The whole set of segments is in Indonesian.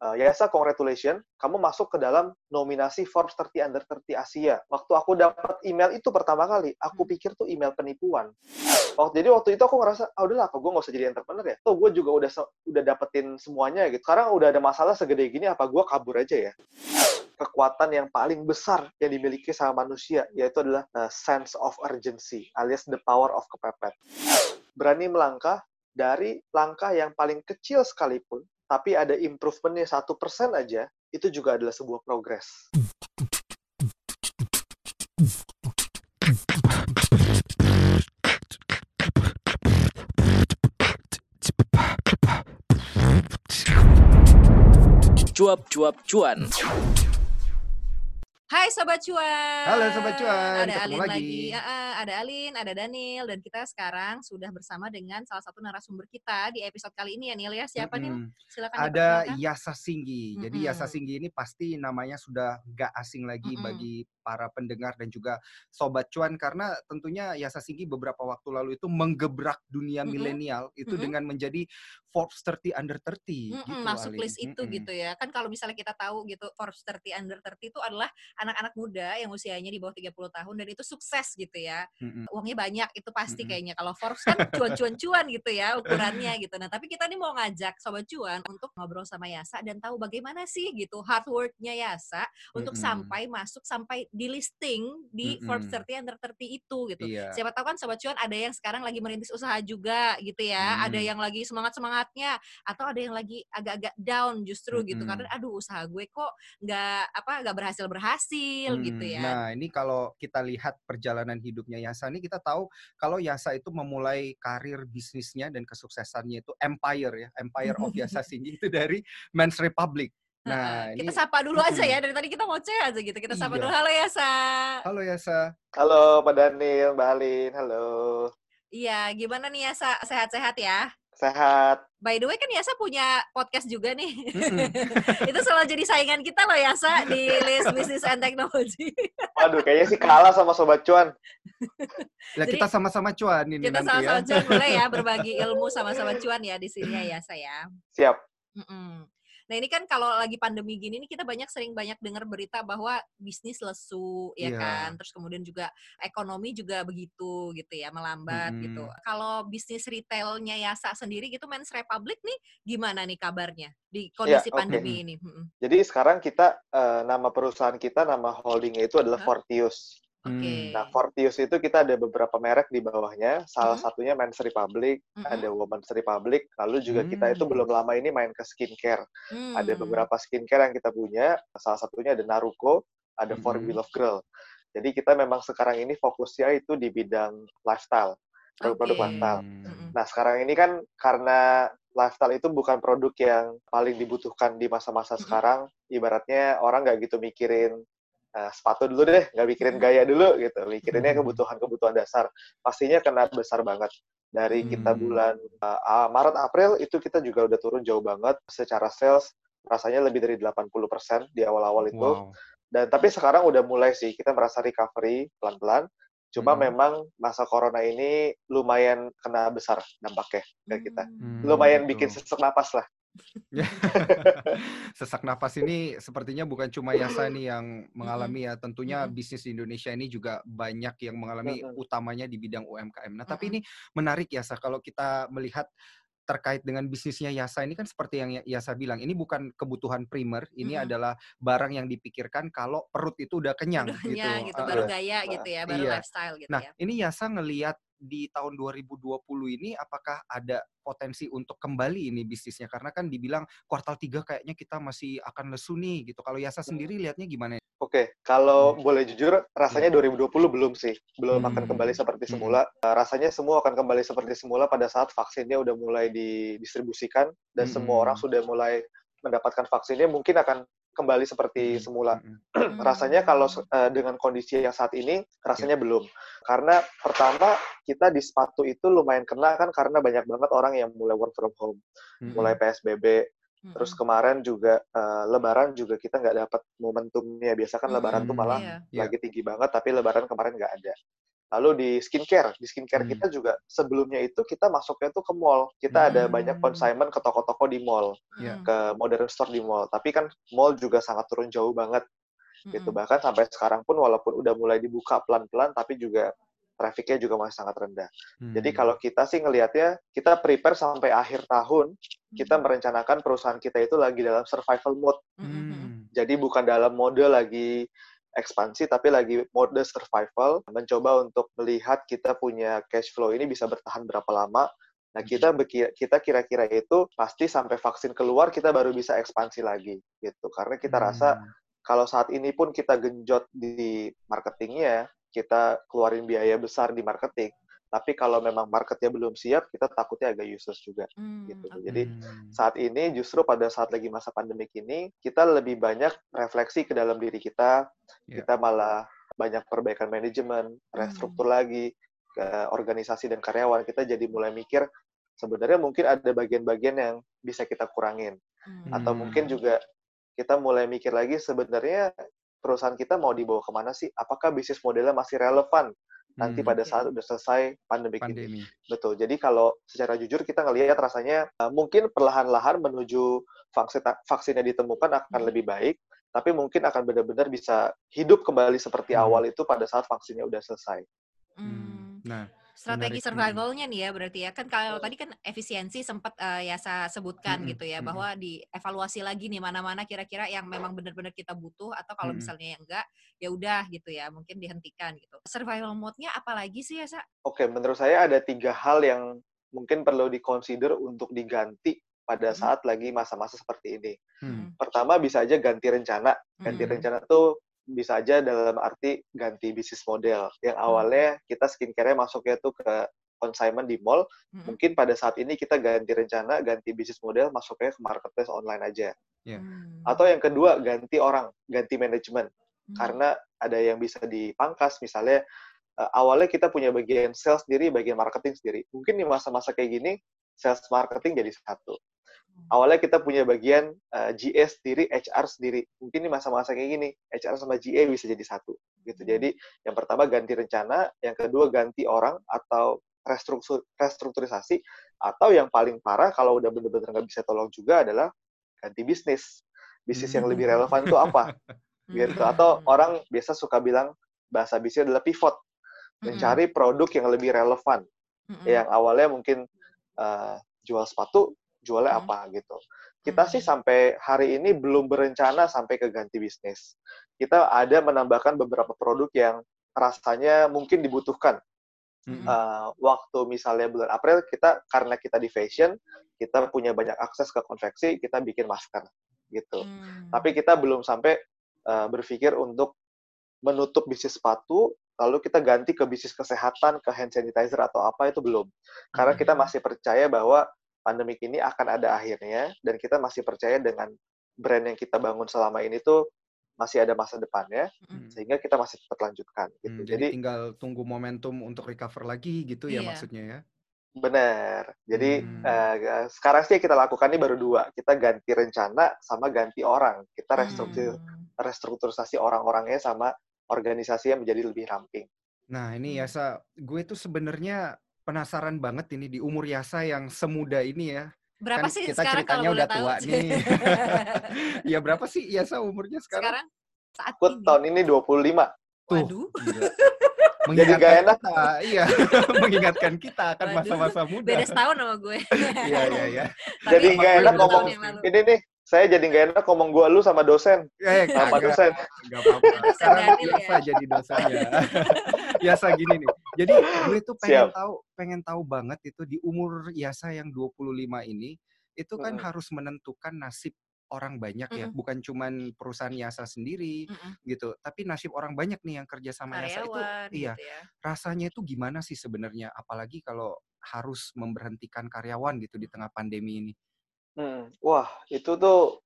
uh, Yasa congratulations, kamu masuk ke dalam nominasi Forbes 30 Under 30 Asia. Waktu aku dapat email itu pertama kali, aku Hmm. pikir tuh email penipuan. Waktu jadi waktu itu aku ngerasa, ah udahlah, apa gue nggak usah jadi entrepreneur ya. Tuh gue juga udah udah dapetin semuanya gitu. Sekarang udah ada masalah segede gini, apa gue kabur aja ya? Kekuatan yang paling besar yang dimiliki sama manusia yaitu adalah uh, sense of urgency alias the power of kepepet. Berani melangkah dari langkah yang paling kecil sekalipun, tapi ada improvementnya satu persen aja, itu juga adalah sebuah progres. Cuap-cuap cuan. Hai Sobat Cuan. Halo Sobat Cuan, Ada ketemu Alin lagi. lagi. Ada Alin, ada Daniel dan kita sekarang sudah bersama dengan salah satu narasumber kita di episode kali ini ya Nil ya. Siapa nih? Mm-mm. Silakan Ada. Yasa Singgi. Jadi Yasa. Singgi ini pasti namanya sudah gak asing lagi Mm-mm. bagi para pendengar dan juga sobat cuan karena tentunya Yasa Singgi beberapa waktu lalu itu menggebrak dunia Mm-mm. milenial itu Mm-mm. dengan menjadi Forbes 30 under 30 Mm-mm, gitu masuk Alin. list itu Mm-mm. gitu ya. Kan kalau misalnya kita tahu gitu Forbes 30 under 30 itu adalah anak-anak muda yang usianya di bawah 30 tahun dan itu sukses gitu ya. Mm-mm. Uangnya banyak itu pasti Mm-mm. kayaknya. Kalau Forbes kan cuan-cuan-cuan gitu ya ukurannya gitu. Nah, tapi kita nih mau ngajak sobat cuan untuk ngobrol sama Yasa dan tahu bagaimana sih gitu hard work-nya Yasa untuk Mm-mm. sampai masuk sampai di listing di Forbes Mm-mm. 30 under 30 itu gitu. Iya. Siapa tahu kan sobat cuan ada yang sekarang lagi merintis usaha juga gitu ya. Ada Hmm. yang lagi semangat-semangatnya atau ada yang lagi agak-agak down justru gitu Mm-mm. karena aduh usaha gue kok nggak apa nggak berhasil berhasil gitu ya. Nah, ini kalau kita lihat perjalanan hidupnya Yasa ini kita tahu kalau Yasa itu memulai karir bisnisnya dan kesuksesannya itu empire ya, empire of Yasa Singgi itu dari Men's Republic. Nah, kita ini sapa dulu aja ya dari tadi kita ngoceh aja gitu. Kita sapa Iya. dulu halo ya Sa. Halo Yasa. Halo Pak Daniel, Mbak Alin, halo. Iya, gimana nih ya Sa? Sehat-sehat ya? Sehat. By the way kan Yasa punya podcast juga nih. Itu selalu jadi saingan kita loh Yasa di list business and technology. Waduh, kayaknya sih kalah sama Sobat Cuan. Ya, Jadi, kita sama-sama cuan ini kita nanti sama-sama ya. cuan boleh ya berbagi ilmu sama-sama cuan ya di sini ya Yasa ya. Siap. Mm-mm. Nah ini kan kalau lagi pandemi gini nih kita banyak sering banyak dengar berita bahwa bisnis lesu ya Iya. kan, terus kemudian juga ekonomi juga begitu gitu ya melambat Mm-mm. gitu. Kalau bisnis retailnya Yasa sendiri gitu Men's Republic nih gimana nih kabarnya di kondisi oke. pandemi ini? Mm-mm. Jadi sekarang kita eh, nama perusahaan kita, nama holdingnya itu adalah Hah? Fortius. Oke. Nah, Fortius itu kita ada beberapa merek di bawahnya. Salah Mhm. satunya Men's Republic, Mm-mm. ada Women's Republic. Lalu juga kita itu Hmm. belum lama ini main ke skincare. Ada Hmm. beberapa skincare yang kita punya. Salah satunya ada Naruko, ada Mhm. Formula of Girl. Jadi kita memang sekarang ini fokusnya itu di bidang lifestyle, produk-produk Oke. lifestyle. Mm-mm. Nah, sekarang ini kan karena lifestyle itu bukan produk yang paling dibutuhkan di masa-masa Mhm. sekarang. Ibaratnya orang nggak gitu mikirin eh, sepatu dulu deh, nggak mikirin Mhm. gaya dulu gitu. Mikirinnya Mhm. kebutuhan-kebutuhan dasar. Pastinya kena besar banget. Dari kita Hmm. bulan ah, Maret, April itu kita juga udah turun jauh banget. Secara sales rasanya lebih dari 80% di awal-awal itu. Wow. Dan tapi sekarang udah mulai sih kita merasa recovery pelan-pelan. Cuma Mhm. memang masa corona ini lumayan kena besar dampaknya ke kita. Hmm. Lumayan betul. bikin sesak napas lah. Sesak nafas ini sepertinya bukan cuma Yasa nih yang mengalami ya. Tentunya bisnis di Indonesia ini juga banyak yang mengalami utamanya di bidang UMKM. Nah, tapi ini menarik Yasa kalau kita melihat terkait dengan bisnisnya Yasa ini kan seperti yang Yasa bilang, ini bukan kebutuhan primer, ini Mm-mm. adalah barang yang dipikirkan kalau perut itu udah kenyang Udah gitu. kenyang gitu, baru gaya gitu ya, baru Iya. lifestyle gitu Nah, ya. ini Yasa ngelihat di tahun 2020 ini apakah ada potensi untuk kembali ini bisnisnya? Karena kan dibilang kuartal 3 kayaknya kita masih akan lesu nih gitu. Kalau Yasa sendiri lihatnya gimana? Oke, kalau Hmm. boleh jujur, rasanya 2020 belum sih. Belum akan Hmm. kembali seperti Hmm. semula. Uh, rasanya semua akan kembali seperti semula pada saat vaksinnya udah mulai didistribusikan dan Hmm. semua orang sudah mulai mendapatkan vaksinnya, mungkin akan kembali seperti Mm-mm. semula. Mm-mm. rasanya kalau uh, dengan kondisi yang saat ini, rasanya belum. Karena pertama, kita di sepatu itu lumayan kena kan karena banyak banget orang yang mulai work from home. Mm-mm. Mulai PSBB, Mm-mm. Terus kemarin juga uh, Lebaran juga kita nggak dapat momentumnya. Biasa kan. Lebaran tuh malah Iya. Iya. lagi tinggi banget, tapi Lebaran kemarin nggak ada. Lalu di skincare, di skincare Hmm. kita juga sebelumnya itu kita masuknya tuh ke mall. Kita ada banyak Hmm. consignment ke toko-toko di mall. Mm, ke modern store di mall. Tapi kan mall juga sangat turun jauh banget gitu. mm. Bahkan sampai sekarang pun walaupun udah mulai dibuka pelan-pelan, tapi juga trafficnya juga masih sangat rendah. Jadi Hmm. kalau kita sih ngelihatnya, kita prepare sampai akhir tahun, kita merencanakan perusahaan kita itu lagi dalam survival mode. Mm, mm, mm. Hmm. Jadi bukan dalam mode lagi ekspansi, tapi lagi mode survival, mencoba untuk melihat kita punya cash flow ini bisa bertahan berapa lama. Nah, kita beki- kita kira-kira itu pasti sampai vaksin keluar kita baru bisa ekspansi lagi gitu. Karena kita rasa Hmm. kalau saat ini pun kita genjot di marketingnya, kita keluarin biaya besar di marketing. Tapi kalau memang marketnya belum siap, kita takutnya agak useless juga. Mm, gitu. oke. Jadi, Hmm. Saat ini justru pada saat lagi masa pandemik ini, kita lebih banyak refleksi ke dalam diri kita. Ya. Kita malah banyak perbaikan manajemen, restruktur lagi ke organisasi dan karyawan. Kita jadi mulai mikir sebenarnya mungkin ada bagian-bagian yang bisa kita kurangin. Mm. Atau Hmm. mungkin juga kita mulai mikir lagi sebenarnya perusahaan kita mau dibawa ke mana sih? Apakah bisnis modelnya masih relevan nanti Hmm. pada saat udah selesai pandemik ini? pandemi. Betul. Jadi kalau secara jujur kita ngelihat rasanya uh, mungkin perlahan-lahan menuju vaksin vaksinnya ditemukan akan Hmm. lebih baik, tapi mungkin akan benar-benar bisa hidup kembali seperti Hmm. awal itu pada saat vaksinnya udah selesai. Mm. Hmm. Nah, Strategi survivalnya nih ya berarti ya kan kalau tadi kan efisiensi sempat eh, Yasa sebutkan Mm-mm, gitu ya bahwa dievaluasi lagi nih mana-mana kira-kira yang memang benar-benar kita butuh atau kalau Mm-mm. misalnya yang enggak ya udah gitu ya mungkin dihentikan gitu. Survival mode-nya apa lagi sih Yasa? Oke, menurut saya ada tiga hal yang mungkin perlu dikonsider untuk diganti pada saat lagi masa-masa seperti ini. hmm. Pertama bisa aja ganti rencana. Ganti Mm-mm. rencana tuh bisa aja dalam arti ganti bisnis model. Yang awalnya kita skincare-nya masuknya tuh ke consignment di mall, Mm-mm. mungkin pada saat ini kita ganti rencana, ganti bisnis model, masuknya ke marketplace online aja. Ya. Hmm. Atau yang kedua, ganti orang, ganti manajemen. Hmm. Karena ada yang bisa dipangkas, misalnya eh, awalnya kita punya bagian sales sendiri, bagian marketing sendiri. Mungkin di masa-masa kayak gini, sales marketing jadi satu. Awalnya kita punya bagian eh, GS sendiri, HR sendiri. Mungkin di masa-masa kayak gini, HR sama GA bisa jadi satu. Gitu. Jadi yang pertama ganti rencana, yang kedua ganti orang atau restruktur, restrukturisasi, atau yang paling parah kalau udah bener-bener nggak bisa tolong juga adalah ganti bisnis. Bisnis yang Hmm. lebih relevan itu apa? gitu. Atau Hmm. orang biasa suka bilang bahasa bisnis adalah pivot, mencari produk yang lebih relevan. Yang awalnya mungkin eh, jual sepatu, jualnya Hmm. apa gitu. Kita Hmm. sih sampai hari ini belum berencana sampai ke ganti bisnis. Kita ada menambahkan beberapa produk yang rasanya mungkin dibutuhkan. Hmm. Eh, waktu misalnya bulan April kita karena kita di fashion, kita punya banyak akses ke konveksi, kita bikin masker gitu. Hmm. Tapi kita belum sampai eh, berpikir untuk menutup bisnis sepatu, lalu kita ganti ke bisnis kesehatan, ke hand sanitizer atau apa itu belum. Karena kita Hmm. masih percaya bahwa pandemik ini akan ada akhirnya dan kita masih percaya dengan brand yang kita bangun selama ini tuh masih ada masa depannya Mm-mm. sehingga kita masih tetap lanjutkan gitu. Hmm, jadi, Jadi tinggal tunggu momentum untuk recover lagi gitu ya Iya. maksudnya ya. benar. Jadi Hmm. eh, sekarang sih yang kita lakukan ini baru dua. Kita ganti rencana sama ganti orang. Kita restruktur Hmm. restrukturisasi orang-orangnya sama organisasinya menjadi lebih ramping. Nah ini Hmm. Yasa, gue tuh sebenarnya penasaran banget ini di umur Yasa yang semuda ini ya. Berapa Kan sih kita sekarang ceritanya kalau udah tahu? tua nih. ya berapa sih Yasa umurnya sekarang? sekarang saat Aku ini. tahun ini 25. Tuh, Waduh. gila. Jadi Mengingatkan gak enak. kita, iya, mengingatkan kita akan masa-masa muda. Beda setahun sama gue. Iya, iya, iya. Jadi 40 enak ngomong ini nih. Saya jadi nggak enak ngomong gua lu sama dosen. Eh, Sama kagak, dosen. nggak apa-apa. Dosen Sekarang Yasa ya. jadi dosennya. Yasa gini nih. Jadi gue tuh pengen Siap. tahu, pengen tahu banget itu di umur Yasa yang 25 ini, itu kan Mm-mm. harus menentukan nasib orang banyak ya, Mm-mm. bukan cuman perusahaan Yasa sendiri Mm-mm. gitu, tapi nasib orang banyak nih yang kerja sama Yasa itu, iya, gitu ya. rasanya itu gimana sih sebenarnya, apalagi kalau harus memberhentikan karyawan gitu di tengah pandemi ini. Hmm, Wah, itu tuh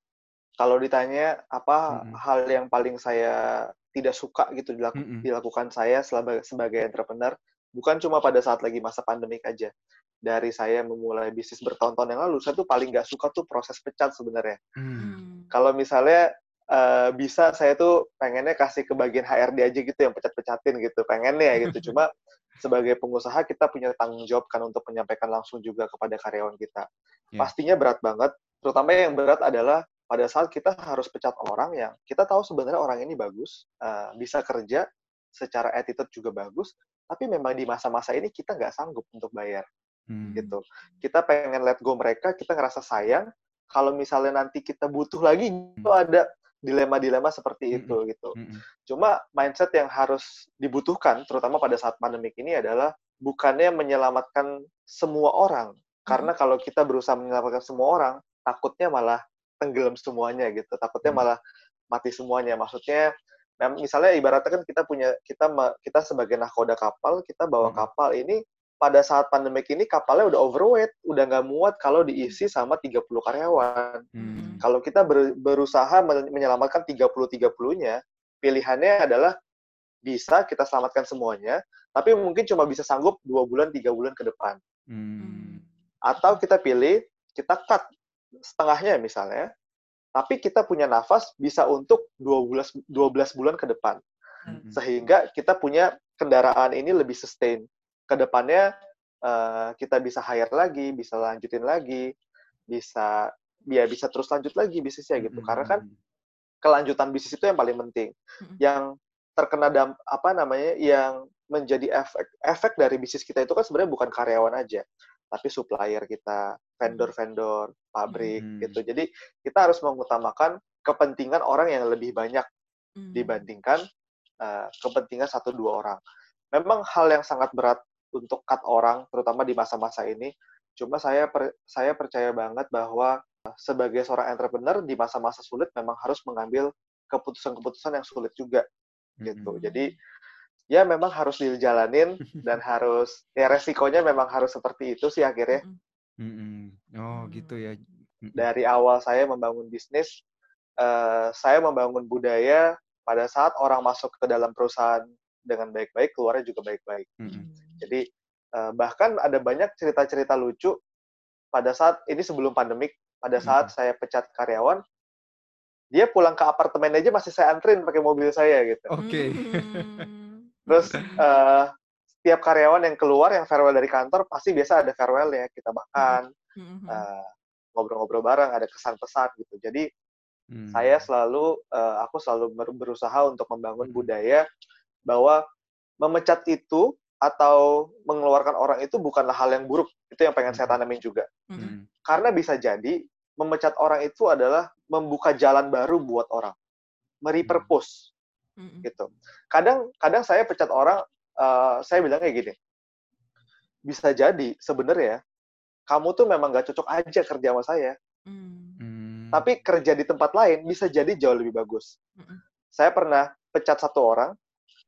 kalau ditanya apa Mm-mm. hal yang paling saya tidak suka gitu dilaku- Mm-mm. dilakukan saya sebagai sebagai entrepreneur, bukan cuma pada saat lagi masa pandemik aja. Dari saya memulai bisnis bertahun-tahun yang lalu, saya tuh paling nggak suka tuh proses pecat sebenarnya. Hmm. Hmm. Kalau misalnya eh, bisa saya tuh pengennya kasih ke bagian HRD aja gitu yang pecat-pecatin gitu, pengennya gitu. Cuma sebagai pengusaha kita punya tanggung jawab kan untuk menyampaikan langsung juga kepada karyawan kita. Ya. Pastinya berat banget, terutama yang berat adalah pada saat kita harus pecat orang yang kita tahu sebenarnya orang ini bagus, uh, bisa kerja, secara attitude juga bagus, tapi memang di masa-masa ini kita nggak sanggup untuk bayar, Hmm. gitu. Kita pengen let go mereka, kita ngerasa sayang, kalau misalnya nanti kita butuh lagi, itu ada dilema-dilema seperti Mm-mm. itu, gitu. Mm-mm. Cuma mindset yang harus dibutuhkan, terutama pada saat pandemik ini adalah bukannya menyelamatkan semua orang. Karena kalau kita berusaha menyelamatkan semua orang, takutnya malah tenggelam semuanya gitu. Takutnya Hmm. malah mati semuanya. Maksudnya, misalnya ibaratnya kan kita punya kita kita sebagai nahkoda kapal, kita bawa Hmm. kapal ini pada saat pandemik ini kapalnya udah overweight, udah nggak muat kalau diisi sama 30 karyawan Hmm. kalau kita ber- berusaha men- menyelamatkan 30-30-nya, pilihannya adalah bisa kita selamatkan semuanya, tapi mungkin cuma bisa sanggup dua bulan, tiga bulan ke depan. Hmm. Atau kita pilih, kita cut setengahnya misalnya, tapi kita punya nafas bisa untuk 12, 12 bulan ke depan. Mm-mm. Sehingga kita punya kendaraan ini lebih sustain. Ke depannya eh, kita bisa hire lagi, bisa lanjutin lagi, bisa ya bisa terus lanjut lagi bisnisnya gitu. Mm-mm. Karena kan kelanjutan bisnis itu yang paling penting. Mm-mm. Yang terkena damp apa namanya yang menjadi efek efek dari bisnis kita itu kan sebenarnya bukan karyawan aja, tapi supplier kita, vendor-vendor, pabrik Hmm. gitu. Jadi kita harus mengutamakan kepentingan orang yang lebih banyak Hmm. dibandingkan eh, kepentingan satu dua orang. Memang hal yang sangat berat untuk cut orang, terutama di masa-masa ini. Cuma saya per- saya percaya banget bahwa eh, sebagai seorang entrepreneur di masa-masa sulit memang harus mengambil keputusan-keputusan yang sulit juga gitu. Mm-mm. Jadi ya memang harus dijalanin dan harus ya resikonya memang harus seperti itu sih akhirnya. Mm-mm. Mm-mm. Oh gitu ya. Mm-mm. Dari awal saya membangun bisnis, eh, saya membangun budaya pada saat orang masuk ke dalam perusahaan dengan baik-baik, keluarnya juga baik-baik. Mm-mm. Jadi eh, bahkan ada banyak cerita-cerita lucu pada saat ini sebelum pandemik, pada saat saya pecat karyawan, dia pulang ke apartemen aja masih saya antrin pakai mobil saya gitu. Oke. Hmm. Terus eh, setiap karyawan yang keluar yang farewell dari kantor pasti biasa ada farewell ya kita makan, Hmm. eh, ngobrol-ngobrol bareng, ada kesan-pesan gitu. Jadi Hmm. saya selalu eh, aku selalu ber- berusaha untuk membangun Hmm. budaya bahwa memecat itu atau mengeluarkan orang itu bukanlah hal yang buruk. Itu yang pengen saya Hmm. tanamin juga. Hmm. Mm. Karena bisa jadi memecat orang itu adalah membuka jalan baru buat orang. Merepurpose Hmm. gitu. Kadang kadang saya pecat orang eh, saya bilangnya gini. Bisa jadi sebenarnya kamu tuh memang gak cocok aja kerja sama saya. Hmm. Mm. Tapi kerja di tempat lain bisa jadi jauh lebih bagus. Mm-mm. Saya pernah pecat satu orang,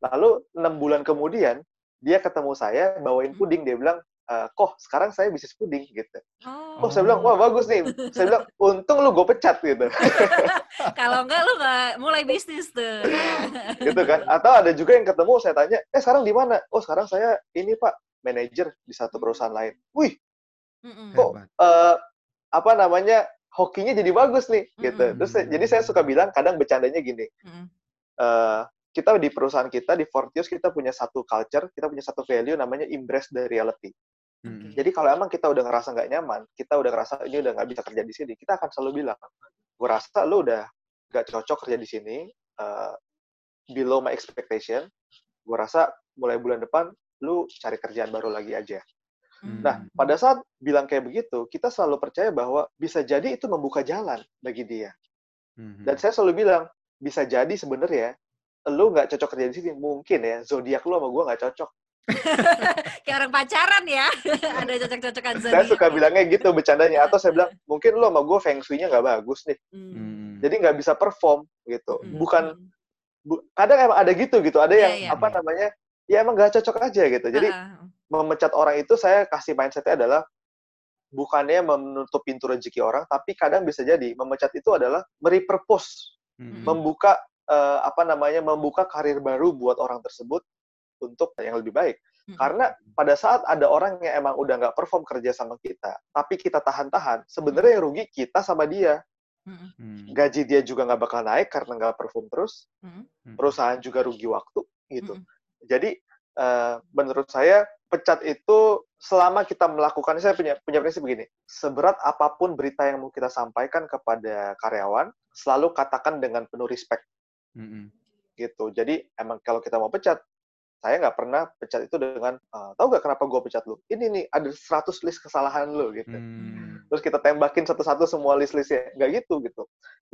lalu enam bulan kemudian dia ketemu saya bawain Mm. puding. Dia bilang, "Eh, kok sekarang saya bisnis puding gitu. Oh. Oh, saya bilang, wah bagus nih. Saya bilang, untung lu gue pecat gitu. Kalau enggak lu nggak mulai bisnis tuh. gitu kan. Atau ada juga yang ketemu, saya tanya, eh sekarang di mana? Oh sekarang saya ini pak, manajer di satu perusahaan lain. Wih, Mm-mm. kok eh, apa namanya hokinya jadi bagus nih gitu. Mm-mm. Terus saya- jadi saya suka bilang kadang bercandanya gini. Eh, kita di perusahaan kita di Fortius kita punya satu culture, kita punya satu value namanya embrace the reality. Mm. Jadi kalau emang kita udah ngerasa nggak nyaman, kita udah ngerasa ini udah nggak bisa kerja di sini, kita akan selalu bilang, gue rasa lu udah nggak cocok kerja di sini, eh, below my expectation, gue rasa mulai bulan depan lu cari kerjaan baru lagi aja. Hmm. Nah, pada saat bilang kayak begitu, kita selalu percaya bahwa bisa jadi itu membuka jalan bagi dia. Mhm. Dan saya selalu bilang, bisa jadi sebenarnya lu nggak cocok kerja di sini. Mungkin ya, zodiak lu sama gue nggak cocok. Kayak orang pacaran ya. Ada cocok-cocokan Saya suka bilangnya gitu bercandanya. Atau saya bilang, mungkin lu sama gue feng shui-nya nggak bagus nih. Hmm. Mm. Jadi nggak bisa perform gitu. Hmm. Bukan, bu- kadang emang ada gitu gitu. Ada Iya, yang iya. apa namanya, ya emang nggak cocok aja gitu. Jadi Ah, memecat orang itu saya kasih mindsetnya adalah bukannya menutup pintu rezeki orang, tapi kadang bisa jadi memecat itu adalah merepurpose Mm. membuka eh, apa namanya membuka karir baru buat orang tersebut untuk yang lebih baik. Karena pada saat ada orang yang emang udah nggak perform kerja sama kita, tapi kita tahan-tahan, sebenarnya yang rugi kita sama dia. Mm-mm. Mm. Gaji dia juga nggak bakal naik karena nggak perform terus, Mm-mm. perusahaan juga rugi waktu gitu. Jadi eh, menurut saya pecat itu selama kita melakukan saya punya punya prinsip begini seberat apa pun berita yang mau kita sampaikan kepada karyawan selalu katakan dengan penuh respect Mm-mm. gitu jadi emang kalau kita mau pecat saya nggak pernah pecat itu dengan "Ah, tahu nggak kenapa gue pecat lu ini nih ada 100 list kesalahan lu gitu Hmm. terus kita tembakin satu-satu semua list-listnya nggak gitu gitu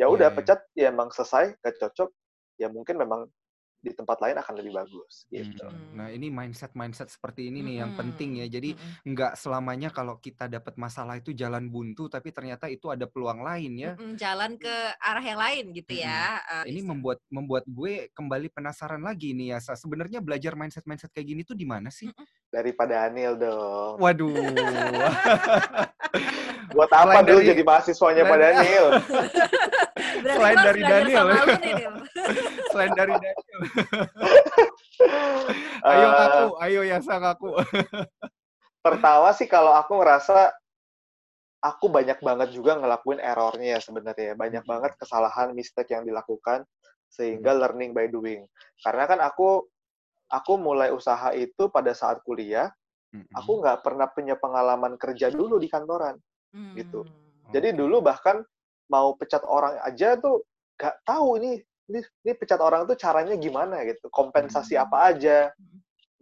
ya udah Iya. pecat ya emang selesai gak cocok ya mungkin memang di tempat lain akan lebih bagus gitu Hmm. Nah ini mindset mindset seperti ini nih yang Mm-mm. penting ya. Jadi nggak selamanya kalau kita dapat masalah itu jalan buntu, tapi ternyata itu ada peluang lain ya. Jalan ke arah yang lain gitu ya. eh, Ini membuat membuat gue kembali penasaran lagi nih ya. Sebenarnya belajar mindset mindset kayak gini tuh di mana sih? daripada Daniel dong Waduh. buat apa Selain dulu dari- jadi mahasiswanya Pak selain- Daniel selain dari Daniel ya. nih, Dil. Selain dari Daniel. ayo Eh, ngaku, ayo Yasa ngaku. pertama sih kalau aku ngerasa aku banyak banget juga ngelakuin errornya ya sebenarnya banyak Hmm. banget kesalahan mistake yang dilakukan sehingga learning by doing karena kan aku aku mulai usaha itu pada saat kuliah aku nggak pernah punya pengalaman kerja dulu di kantoran gitu. Hmm. jadi dulu bahkan mau pecat orang aja tuh nggak tahu ini ini, ini pecat orang tuh caranya gimana gitu? Kompensasi Hmm. apa aja?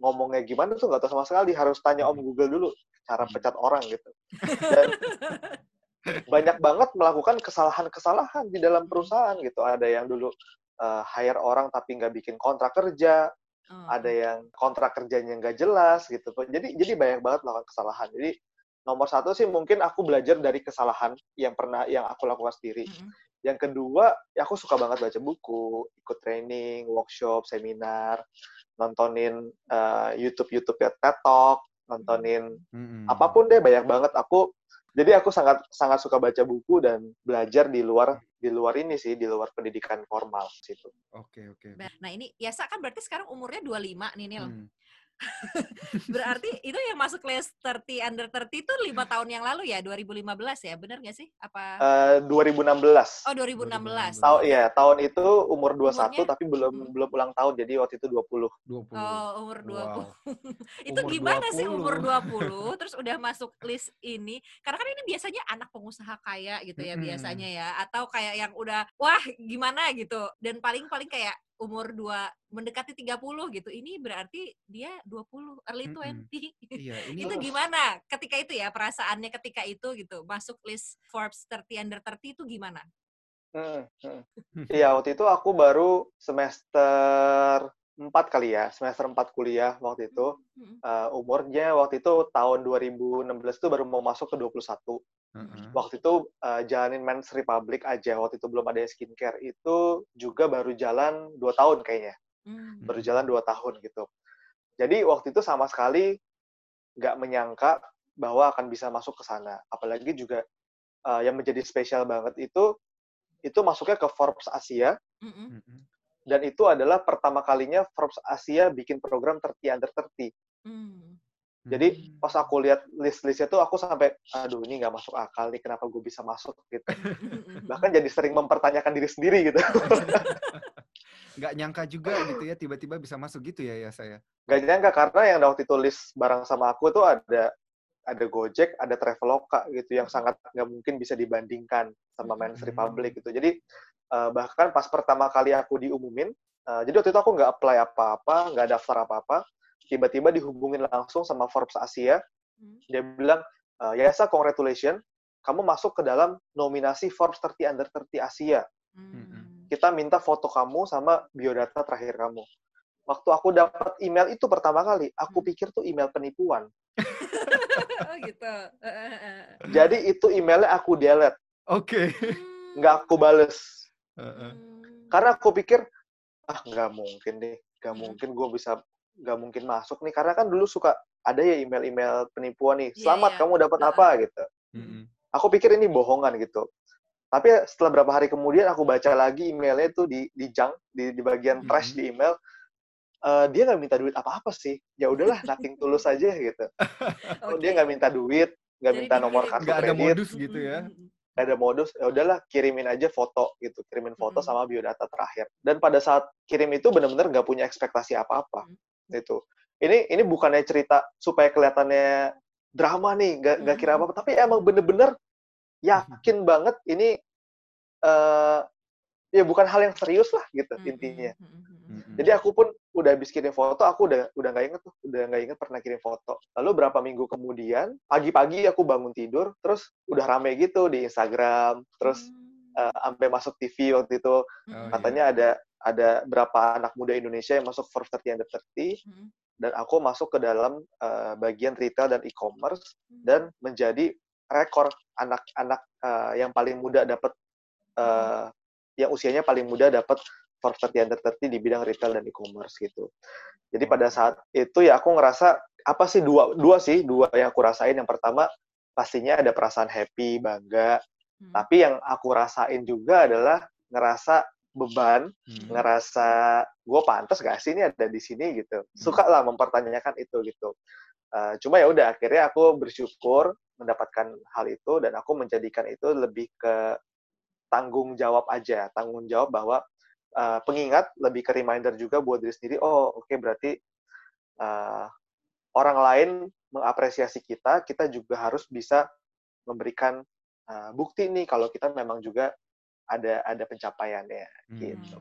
Ngomongnya gimana tuh nggak tahu sama sekali. Harus tanya om Google dulu cara Hmm. pecat orang gitu. Dan banyak banget melakukan kesalahan-kesalahan di dalam perusahaan gitu. Ada yang dulu uh, hire orang tapi nggak bikin kontrak kerja. Oh. ada yang kontrak kerjanya nggak jelas gitu. Jadi jadi banyak banget melakukan kesalahan. Jadi nomor satu sih mungkin aku belajar dari kesalahan yang pernah yang aku lakukan sendiri. Mm-mm. Yang kedua ya aku suka banget baca buku ikut training workshop seminar nontonin uh, YouTube YouTube ya TED Talk nontonin Mm-mm. apa pun deh banyak banget aku jadi aku sangat sangat suka baca buku dan belajar di luar di luar ini sih di luar pendidikan formal situ Oke oke. Nah ini Yasa kan berarti sekarang umurnya 25 nih Nil. Hmm. Berarti itu yang masuk list 30 under 30 itu lima tahun yang lalu ya 2015 ya bener nggak sih? Apa? Eh, 2016 oh 2016. Tahu ya, tahun itu umur 21 Umurnya? tapi belum Hmm. belum ulang tahun jadi waktu itu 20. 20. Oh umur 20. Wow. itu Umur gimana sih 20? umur 20 terus udah masuk list ini? Karena kan ini biasanya anak pengusaha kaya gitu ya Mm-mm. biasanya ya atau kayak yang udah wah gimana gitu dan paling-paling kayak umur 2 mendekati 30 gitu. Ini berarti dia 20 early Mm-mm. 20. Iya, ini itu gimana ketika itu ya perasaannya ketika itu gitu masuk list Forbes 30 under 30 itu gimana? Hmm, hmm. Iya, waktu itu aku baru semester 4 kali ya, semester 4 kuliah waktu itu. Eh, umurnya waktu itu tahun 2016 itu baru mau masuk ke 21. Waktu itu eh, jalanin Men's Republic aja, waktu itu belum ada skincare. Itu juga baru jalan 2 tahun kayaknya. Hmm. baru jalan dua tahun gitu. Jadi waktu itu sama sekali nggak menyangka bahwa akan bisa masuk ke sana. Apalagi juga uh, yang menjadi spesial banget itu itu masuknya ke Forbes Asia. Mm-mm. dan itu adalah pertama kalinya Forbes Asia bikin program 30 under 30. Hmm. Jadi Hmm. pas aku lihat list-listnya tuh aku sampai aduh ini nggak masuk akal nih kenapa gue bisa masuk gitu. Bahkan jadi sering mempertanyakan diri sendiri gitu. nggak nyangka juga gitu ya tiba-tiba bisa masuk gitu ya ya saya. Gak nyangka karena yang waktu itu list bareng sama aku tuh ada ada Gojek, ada Traveloka gitu yang sangat nggak mungkin bisa dibandingkan sama Men's Hmm. Republic gitu. Jadi eh, bahkan pas pertama kali aku diumumin, eh, jadi waktu itu aku nggak apply apa-apa, nggak daftar apa-apa, tiba-tiba dihubungin langsung sama Forbes Asia, Hmm. dia bilang, eh, Yasa, congratulations, kamu masuk ke dalam nominasi Forbes 30 Under 30 Asia. Hmm. Kita minta foto kamu sama biodata terakhir kamu. Waktu aku dapat email itu pertama kali, aku Hmm. pikir tuh email penipuan. oh gitu. Jadi itu emailnya aku delete, Oke. Hmm. nggak aku bales. Heeh. Karena aku pikir, ah nggak mungkin deh, nggak mungkin gue bisa, nggak mungkin masuk nih. Karena kan dulu suka ada ya email-email penipuan nih, Iya, selamat iya. kamu dapat Heeh. apa gitu. Mm-mm. Aku pikir ini bohongan gitu. Tapi setelah beberapa hari kemudian aku baca lagi emailnya itu di di junk, di, di bagian trash Mhm. di email. Eh, dia nggak minta duit apa-apa sih. Ya udahlah, nothing tulus aja gitu. Oke. Dia nggak minta duit, nggak Jadi minta nomor kartu Nggak ada kredit, modus gitu ya. Nggak ada modus. Ya udahlah, kirimin aja foto gitu, kirimin foto sama biodata terakhir. Dan pada saat kirim itu benar-benar nggak punya ekspektasi apa-apa. Itu. ini ini bukannya cerita supaya kelihatannya drama nih, nggak nggak kira apa-apa, tapi emang bener-bener yakin banget ini eh ya bukan hal yang serius lah gitu Mm-mm, intinya. Jadi aku pun udah habis kirim foto, aku udah udah nggak inget tuh, udah nggak inget pernah kirim foto. Lalu berapa minggu kemudian, pagi-pagi aku bangun tidur, terus udah rame gitu di Instagram, terus Hmm. eh, sampai masuk TV waktu itu Oh, Mm-mm. iya. katanya ada ada berapa anak muda Indonesia yang masuk Forbes 30 Under 30 Mm-mm. dan aku masuk ke dalam eh, bagian retail dan e-commerce Hmm. dan menjadi rekor anak-anak eh, yang paling muda dapat eh, yang usianya paling muda dapat Forbes 30 Under 30 di bidang retail dan e-commerce gitu. Jadi pada Oke. saat itu ya aku ngerasa apa sih dua dua sih dua yang aku rasain yang pertama pastinya ada perasaan happy bangga Hmm. tapi yang aku rasain juga adalah ngerasa beban Hmm. ngerasa gue pantas gak sih ini ada di sini? gitu. Suka lah mempertanyakan itu gitu. Eh, cuma ya udah akhirnya aku bersyukur mendapatkan hal itu dan aku menjadikan itu lebih ke tanggung jawab aja tanggung jawab bahwa eh, pengingat lebih ke reminder juga buat diri sendiri oh oke berarti eh, orang lain mengapresiasi kita kita juga harus bisa memberikan eh, bukti nih kalau kita memang juga ada ada pencapaiannya Hmm. gitu.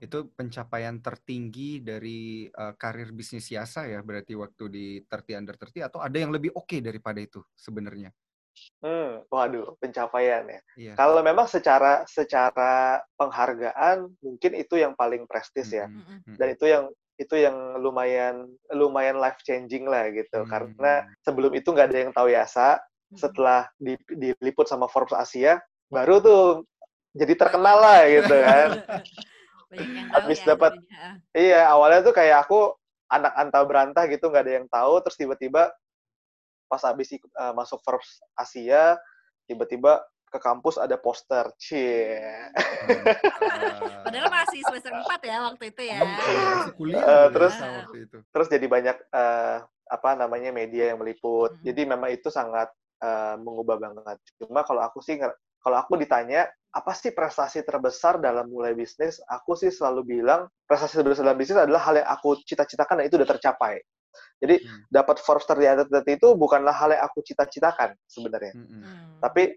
Itu pencapaian tertinggi dari eh, karir bisnis Yasa ya, berarti waktu di 30 under 30 atau ada yang lebih oke daripada itu sebenarnya? Hmm, waduh, pencapaian ya. Iya. Kalau memang secara secara penghargaan mungkin itu yang paling prestis ya. Mm-mm. Dan itu yang itu yang lumayan lumayan life changing lah gitu. Hmm. Karena sebelum itu nggak ada yang tahu Yasa. Setelah di- diliput sama Forbes Asia, baru tuh jadi terkenal lah gitu kan. Habis ya dapat jadinya. Iya, awalnya tuh kayak aku anak antah berantah gitu, nggak ada yang tahu. Terus tiba-tiba pas habis ikut, eh, masuk Forbes Asia, tiba-tiba ke kampus ada poster. Cie. Mantap. Padahal masih semester 4 ya waktu itu ya. Kuliah loh terus- Yasa waktu itu. Terus jadi banyak eh, apa namanya media yang meliput. Mhm. Jadi memang itu sangat eh, mengubah banget. Cuma kalau aku sih kalau aku ditanya apa sih prestasi terbesar dalam mulai bisnis, aku sih selalu bilang prestasi terbesar dalam bisnis adalah hal yang aku cita-citakan dan itu udah tercapai. Jadi Hmm. dapat Forbes 30 itu bukanlah hal yang aku cita-citakan sebenarnya. Mm-mm. Hmm. Tapi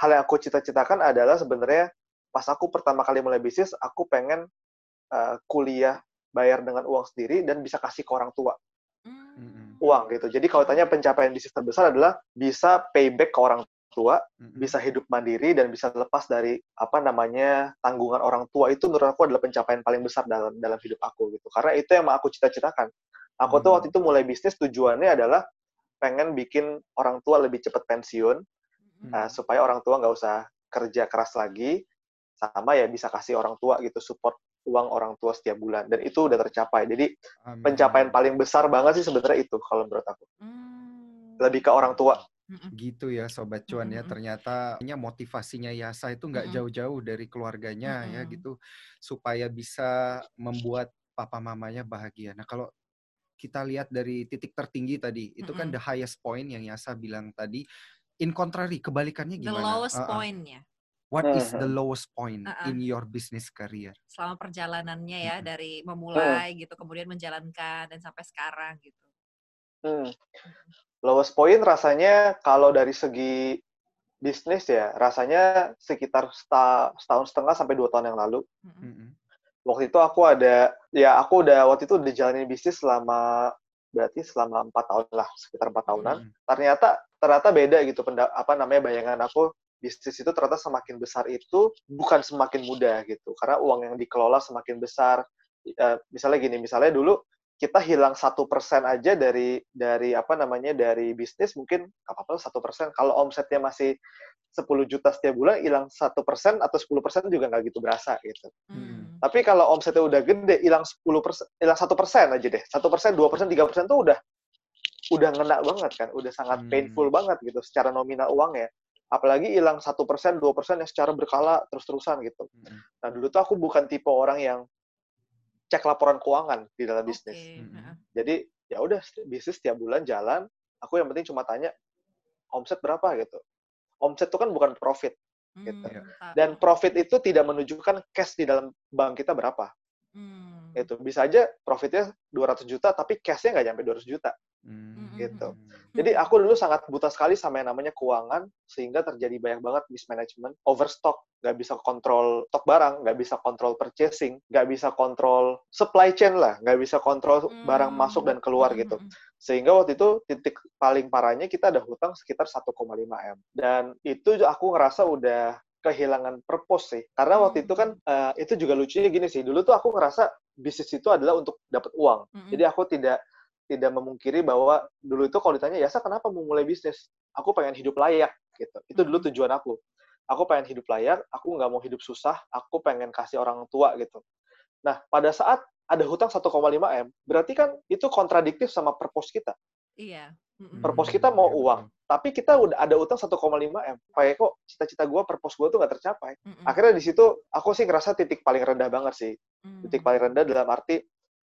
hal yang aku cita-citakan adalah sebenarnya pas aku pertama kali mulai bisnis, aku pengen uh, kuliah bayar dengan uang sendiri dan bisa kasih ke orang tua Hmm. uang gitu. Jadi kalau tanya pencapaian bisnis terbesar adalah bisa payback ke orang tua, Mm-mm. bisa hidup mandiri dan bisa lepas dari apa namanya tanggungan orang tua itu menurut aku adalah pencapaian paling besar dalam dalam hidup aku gitu. Karena itu yang aku cita-citakan. Aku tuh Hmm. waktu itu mulai bisnis tujuannya adalah pengen bikin orang tua lebih cepat pensiun Hmm. uh, supaya orang tua nggak usah kerja keras lagi sama ya bisa kasih orang tua gitu support uang orang tua setiap bulan dan itu udah tercapai jadi Amin. pencapaian paling besar banget sih sebenarnya itu kalau menurut aku Hmm. lebih ke orang tua. Gitu ya sobat cuan ya ternyata nya motivasinya Yasa itu nggak jauh-jauh dari keluarganya ya gitu supaya bisa membuat papa mamanya bahagia. Nah kalau kita lihat dari titik tertinggi tadi itu kan the highest point yang Yasa bilang tadi in contrary kebalikannya The gimana? lowest Uh-uh. point-nya What is the lowest point Uh-uh. in your business career? selama perjalanannya ya Mm-mm. dari memulai gitu kemudian menjalankan dan sampai sekarang gitu. Hmm. Lowest point rasanya kalau dari segi bisnis ya rasanya sekitar setahun setengah sampai dua tahun yang lalu. Mm-mm. waktu itu aku ada ya aku udah waktu itu udah jalanin bisnis selama berarti selama empat tahun lah sekitar empat tahunan Mm-mm. ternyata ternyata beda gitu penda- apa namanya bayangan aku bisnis itu ternyata semakin besar itu bukan semakin mudah gitu karena uang yang dikelola semakin besar Eh, misalnya gini misalnya dulu kita hilang satu persen aja dari dari apa namanya dari bisnis mungkin apa-apa satu persen kalau omsetnya masih 10 juta setiap bulan hilang satu persen atau 10 persen juga nggak gitu berasa gitu Hmm. tapi kalau omsetnya udah gede hilang 10 persen hilang satu persen aja deh satu persen dua persen tiga persen tuh udah udah ngena banget kan udah sangat Hmm. painful banget gitu secara nominal uang ya apalagi hilang satu persen dua persen yang secara berkala terus terusan gitu Mm-mm. nah dulu tuh aku bukan tipe orang yang cek laporan keuangan di dalam bisnis. Heeh. jadi ya udah bisnis tiap bulan jalan aku yang penting cuma tanya omset berapa gitu omset itu kan bukan profit Hmm, Gitu. tak- dan profit itu tidak menunjukkan cash di dalam bank kita berapa Hmm. Itu bisa aja profitnya 200 juta tapi cashnya nggak nyampe 200 juta. Hmm. gitu. Jadi aku dulu sangat buta sekali sama yang namanya keuangan sehingga terjadi banyak banget mismanagement, overstock, nggak bisa kontrol stok barang, nggak bisa kontrol purchasing, nggak bisa kontrol supply chain lah, nggak bisa kontrol barang masuk dan keluar gitu. Sehingga waktu itu titik paling parahnya kita ada hutang sekitar 1,5 m. Dan itu aku ngerasa udah kehilangan purpose sih. Karena waktu itu kan uh, itu juga lucunya gini sih. Dulu tuh aku ngerasa bisnis itu adalah untuk dapat uang. Jadi aku tidak tidak memungkiri bahwa dulu itu kalau ditanya Yasa kenapa mau mulai bisnis? Aku pengen hidup layak gitu. Itu dulu tujuan aku. Aku pengen hidup layak aku nggak mau hidup susah aku pengen kasih orang tua gitu. Nah pada saat ada hutang 1,5 m berarti kan itu kontradiktif sama purpose kita. Iya. Purpose kita mau uang tapi kita udah ada utang 1,5 m. Kayak kok cita-cita gue purpose gue tuh nggak tercapai. Akhirnya di situ aku sih ngerasa titik paling rendah banget sih. Titik paling rendah dalam arti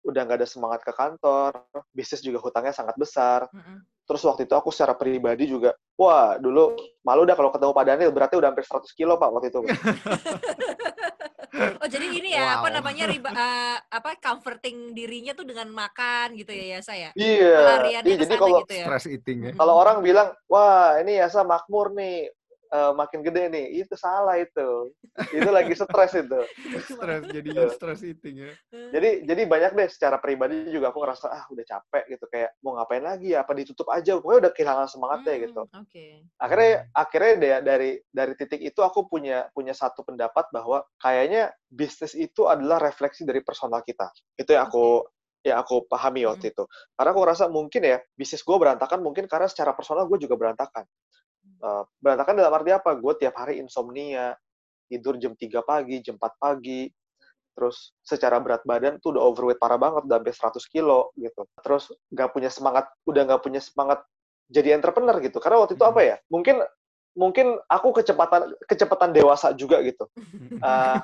udah nggak ada semangat ke kantor, bisnis juga hutangnya sangat besar. Mm -hmm. Terus waktu itu aku secara pribadi juga, wah dulu malu dah kalau ketemu Pak Daniel, berarti udah hampir 100 kilo Pak waktu itu. oh jadi ini ya wow. apa namanya riba uh, apa comforting dirinya tuh dengan makan gitu ya ya saya. Iya. iya jadi kalau gitu ya. stress eating ya. Kalau orang bilang, wah ini ya makmur nih, uh, makin gede nih. Itu salah itu. Itu lagi stres itu. Stres jadinya stres eating ya. Jadi jadi banyak deh secara pribadi juga aku ngerasa ah udah capek gitu. Kayak mau ngapain lagi ya? Apa ditutup aja? Pokoknya udah kehilangan semangatnya hmm, gitu. Okay. akhirnya akhirnya deh, dari dari titik itu aku punya punya satu pendapat bahwa kayaknya bisnis itu adalah refleksi dari personal kita. Itu yang aku okay ya aku pahami waktu itu. Karena aku rasa mungkin ya bisnis gue berantakan mungkin karena secara personal gue juga berantakan. Uh, berantakan dalam arti apa? Gue tiap hari insomnia, tidur jam 3 pagi, jam 4 pagi, terus secara berat badan tuh udah overweight parah banget, udah sampai 100 kilo gitu. Terus nggak punya semangat, udah nggak punya semangat jadi entrepreneur gitu. Karena waktu itu apa ya? Mungkin mungkin aku kecepatan kecepatan dewasa juga gitu. Uh,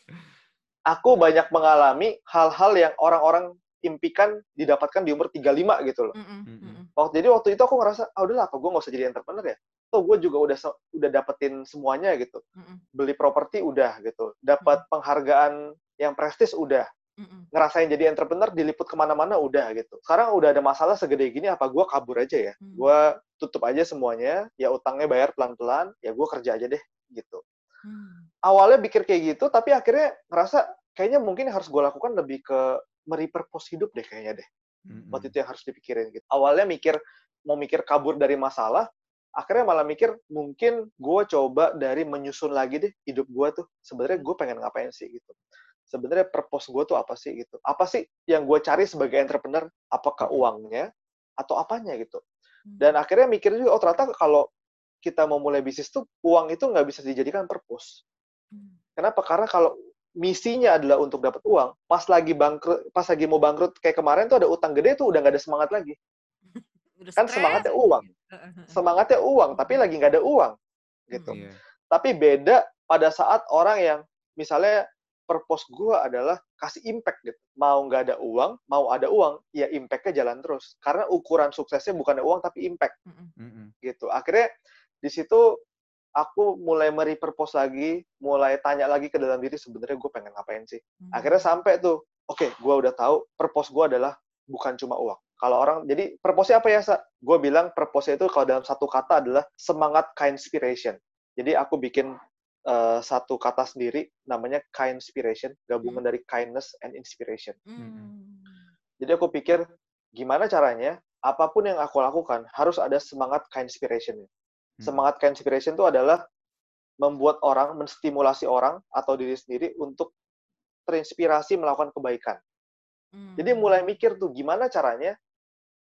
aku banyak mengalami hal-hal yang orang-orang impikan didapatkan di umur 35 gitu loh. Mm -hmm. Waktu jadi waktu itu aku ngerasa, ah udahlah apa gue nggak usah jadi entrepreneur ya. Tuh gue juga udah udah dapetin semuanya gitu. Mm -hmm. Beli properti udah gitu. Dapat mm -hmm. penghargaan yang prestis udah. Mm -hmm. Ngerasain jadi entrepreneur diliput ke mana-mana udah gitu. Sekarang udah ada masalah segede gini apa gue kabur aja ya. Mm -hmm. Gue tutup aja semuanya. Ya utangnya bayar pelan-pelan. Ya gue kerja aja deh gitu. Mm. Awalnya pikir kayak gitu, tapi akhirnya ngerasa kayaknya mungkin harus gue lakukan lebih ke merepurpose hidup deh kayaknya deh. Mm-hmm. Waktu itu yang harus dipikirin gitu. Awalnya mikir mau mikir kabur dari masalah, akhirnya malah mikir mungkin gue coba dari menyusun lagi deh hidup gue tuh. Sebenarnya gue pengen ngapain sih gitu. Sebenarnya purpose gue tuh apa sih gitu. Apa sih yang gue cari sebagai entrepreneur? Apakah uangnya atau apanya gitu. Dan akhirnya mikir juga, oh ternyata kalau kita mau mulai bisnis tuh uang itu nggak bisa dijadikan purpose. Kenapa? Karena kalau misinya adalah untuk dapat uang, pas lagi bangkrut, pas lagi mau bangkrut kayak kemarin tuh ada utang gede tuh udah nggak ada semangat lagi. Udah kan semangatnya uang, semangatnya uang, tapi lagi nggak ada uang, gitu. Hmm, yeah. Tapi beda pada saat orang yang misalnya purpose gue adalah kasih impact gitu. Mau nggak ada uang, mau ada uang, ya impactnya jalan terus. Karena ukuran suksesnya bukan uang tapi impact, mm -hmm. gitu. Akhirnya di situ aku mulai merepurpose lagi, mulai tanya lagi ke dalam diri sebenarnya gue pengen ngapain sih. Hmm. Akhirnya sampai tuh, oke, okay, gue udah tahu purpose gue adalah bukan cuma uang. Kalau orang, jadi purpose apa ya, Sa? Gue bilang purpose itu kalau dalam satu kata adalah semangat kind-inspiration. Jadi aku bikin uh, satu kata sendiri, namanya kind-inspiration, gabungan hmm. dari kindness and inspiration. Hmm. Jadi aku pikir, gimana caranya, apa pun yang aku lakukan, harus ada semangat kind-inspiration. Hmm. Semangat inspiration itu adalah membuat orang, menstimulasi orang atau diri sendiri untuk terinspirasi melakukan kebaikan. Hmm. Jadi mulai mikir tuh gimana caranya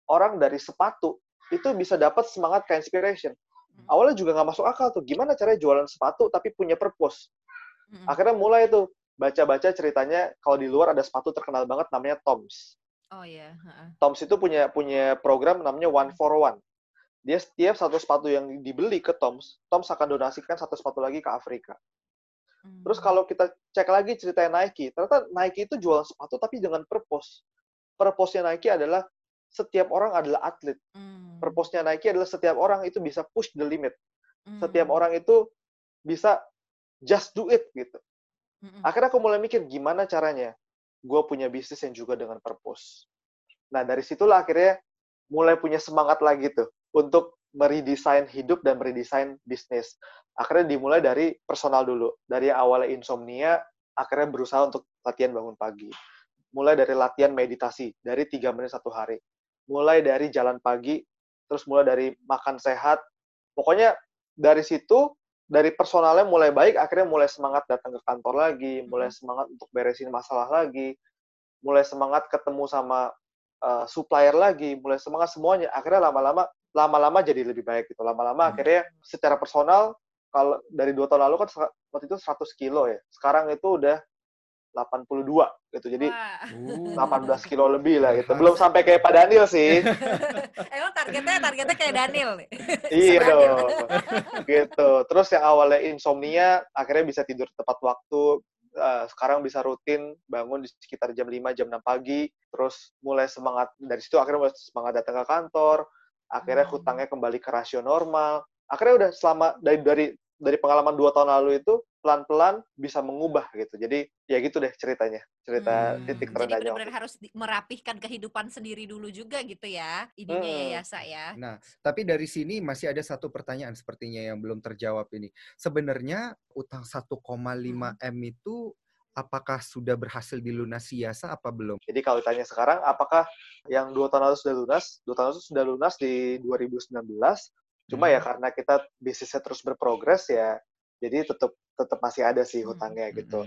orang dari sepatu itu bisa dapat semangat ke inspiration. Hmm. Awalnya juga nggak masuk akal tuh, gimana caranya jualan sepatu tapi punya purpose. Hmm. Akhirnya mulai tuh baca-baca ceritanya kalau di luar ada sepatu terkenal banget namanya Toms. Oh iya. Yeah. Toms itu punya punya program namanya One for One dia setiap satu sepatu yang dibeli ke Toms, Toms akan donasikan satu sepatu lagi ke Afrika. Hmm. Terus kalau kita cek lagi cerita Nike, ternyata Nike itu jual sepatu tapi dengan purpose. Purpose-nya Nike adalah setiap orang adalah atlet. Hmm. Purpose-nya Nike adalah setiap orang itu bisa push the limit. Hmm. Setiap orang itu bisa just do it gitu. Hmm. Akhirnya aku mulai mikir gimana caranya gue punya bisnis yang juga dengan purpose. Nah, dari situlah akhirnya mulai punya semangat lagi tuh untuk meredesain hidup dan meredesain bisnis. Akhirnya dimulai dari personal dulu. Dari awalnya insomnia, akhirnya berusaha untuk latihan bangun pagi. Mulai dari latihan meditasi, dari tiga menit satu hari. Mulai dari jalan pagi, terus mulai dari makan sehat. Pokoknya dari situ, dari personalnya mulai baik, akhirnya mulai semangat datang ke kantor lagi, mulai semangat untuk beresin masalah lagi, mulai semangat ketemu sama uh, supplier lagi, mulai semangat semuanya. Akhirnya lama-lama lama-lama jadi lebih baik gitu. Lama-lama hmm. akhirnya secara personal kalau dari dua tahun lalu kan waktu itu 100 kilo ya. Sekarang itu udah 82 gitu. Jadi Wah. 18 kilo lebih lah gitu. Belum sampai kayak Pak Daniel sih. Emang targetnya targetnya kayak Daniel nih. iya dong. gitu. Terus yang awalnya insomnia akhirnya bisa tidur tepat waktu, uh, sekarang bisa rutin bangun di sekitar jam 5 jam 6 pagi terus mulai semangat dari situ akhirnya mulai semangat datang ke kantor akhirnya hutangnya kembali ke rasio normal akhirnya udah selama dari dari dari pengalaman dua tahun lalu itu pelan-pelan bisa mengubah gitu. Jadi ya gitu deh ceritanya, cerita hmm. titik terendahnya. Jadi benar-benar harus merapihkan kehidupan sendiri dulu juga gitu ya, ininya hmm. Yasa ya. Nah, tapi dari sini masih ada satu pertanyaan sepertinya yang belum terjawab ini. Sebenarnya utang 1,5 hmm. m itu apakah sudah berhasil dilunasi Yasa apa belum? Jadi kalau ditanya sekarang, apakah yang dua tahun lalu sudah lunas? Dua tahun lalu sudah lunas di 2019. Cuma ya hmm. ya karena kita bisnisnya terus berprogres ya, jadi tetap tetap masih ada sih hmm, hutangnya hmm. gitu.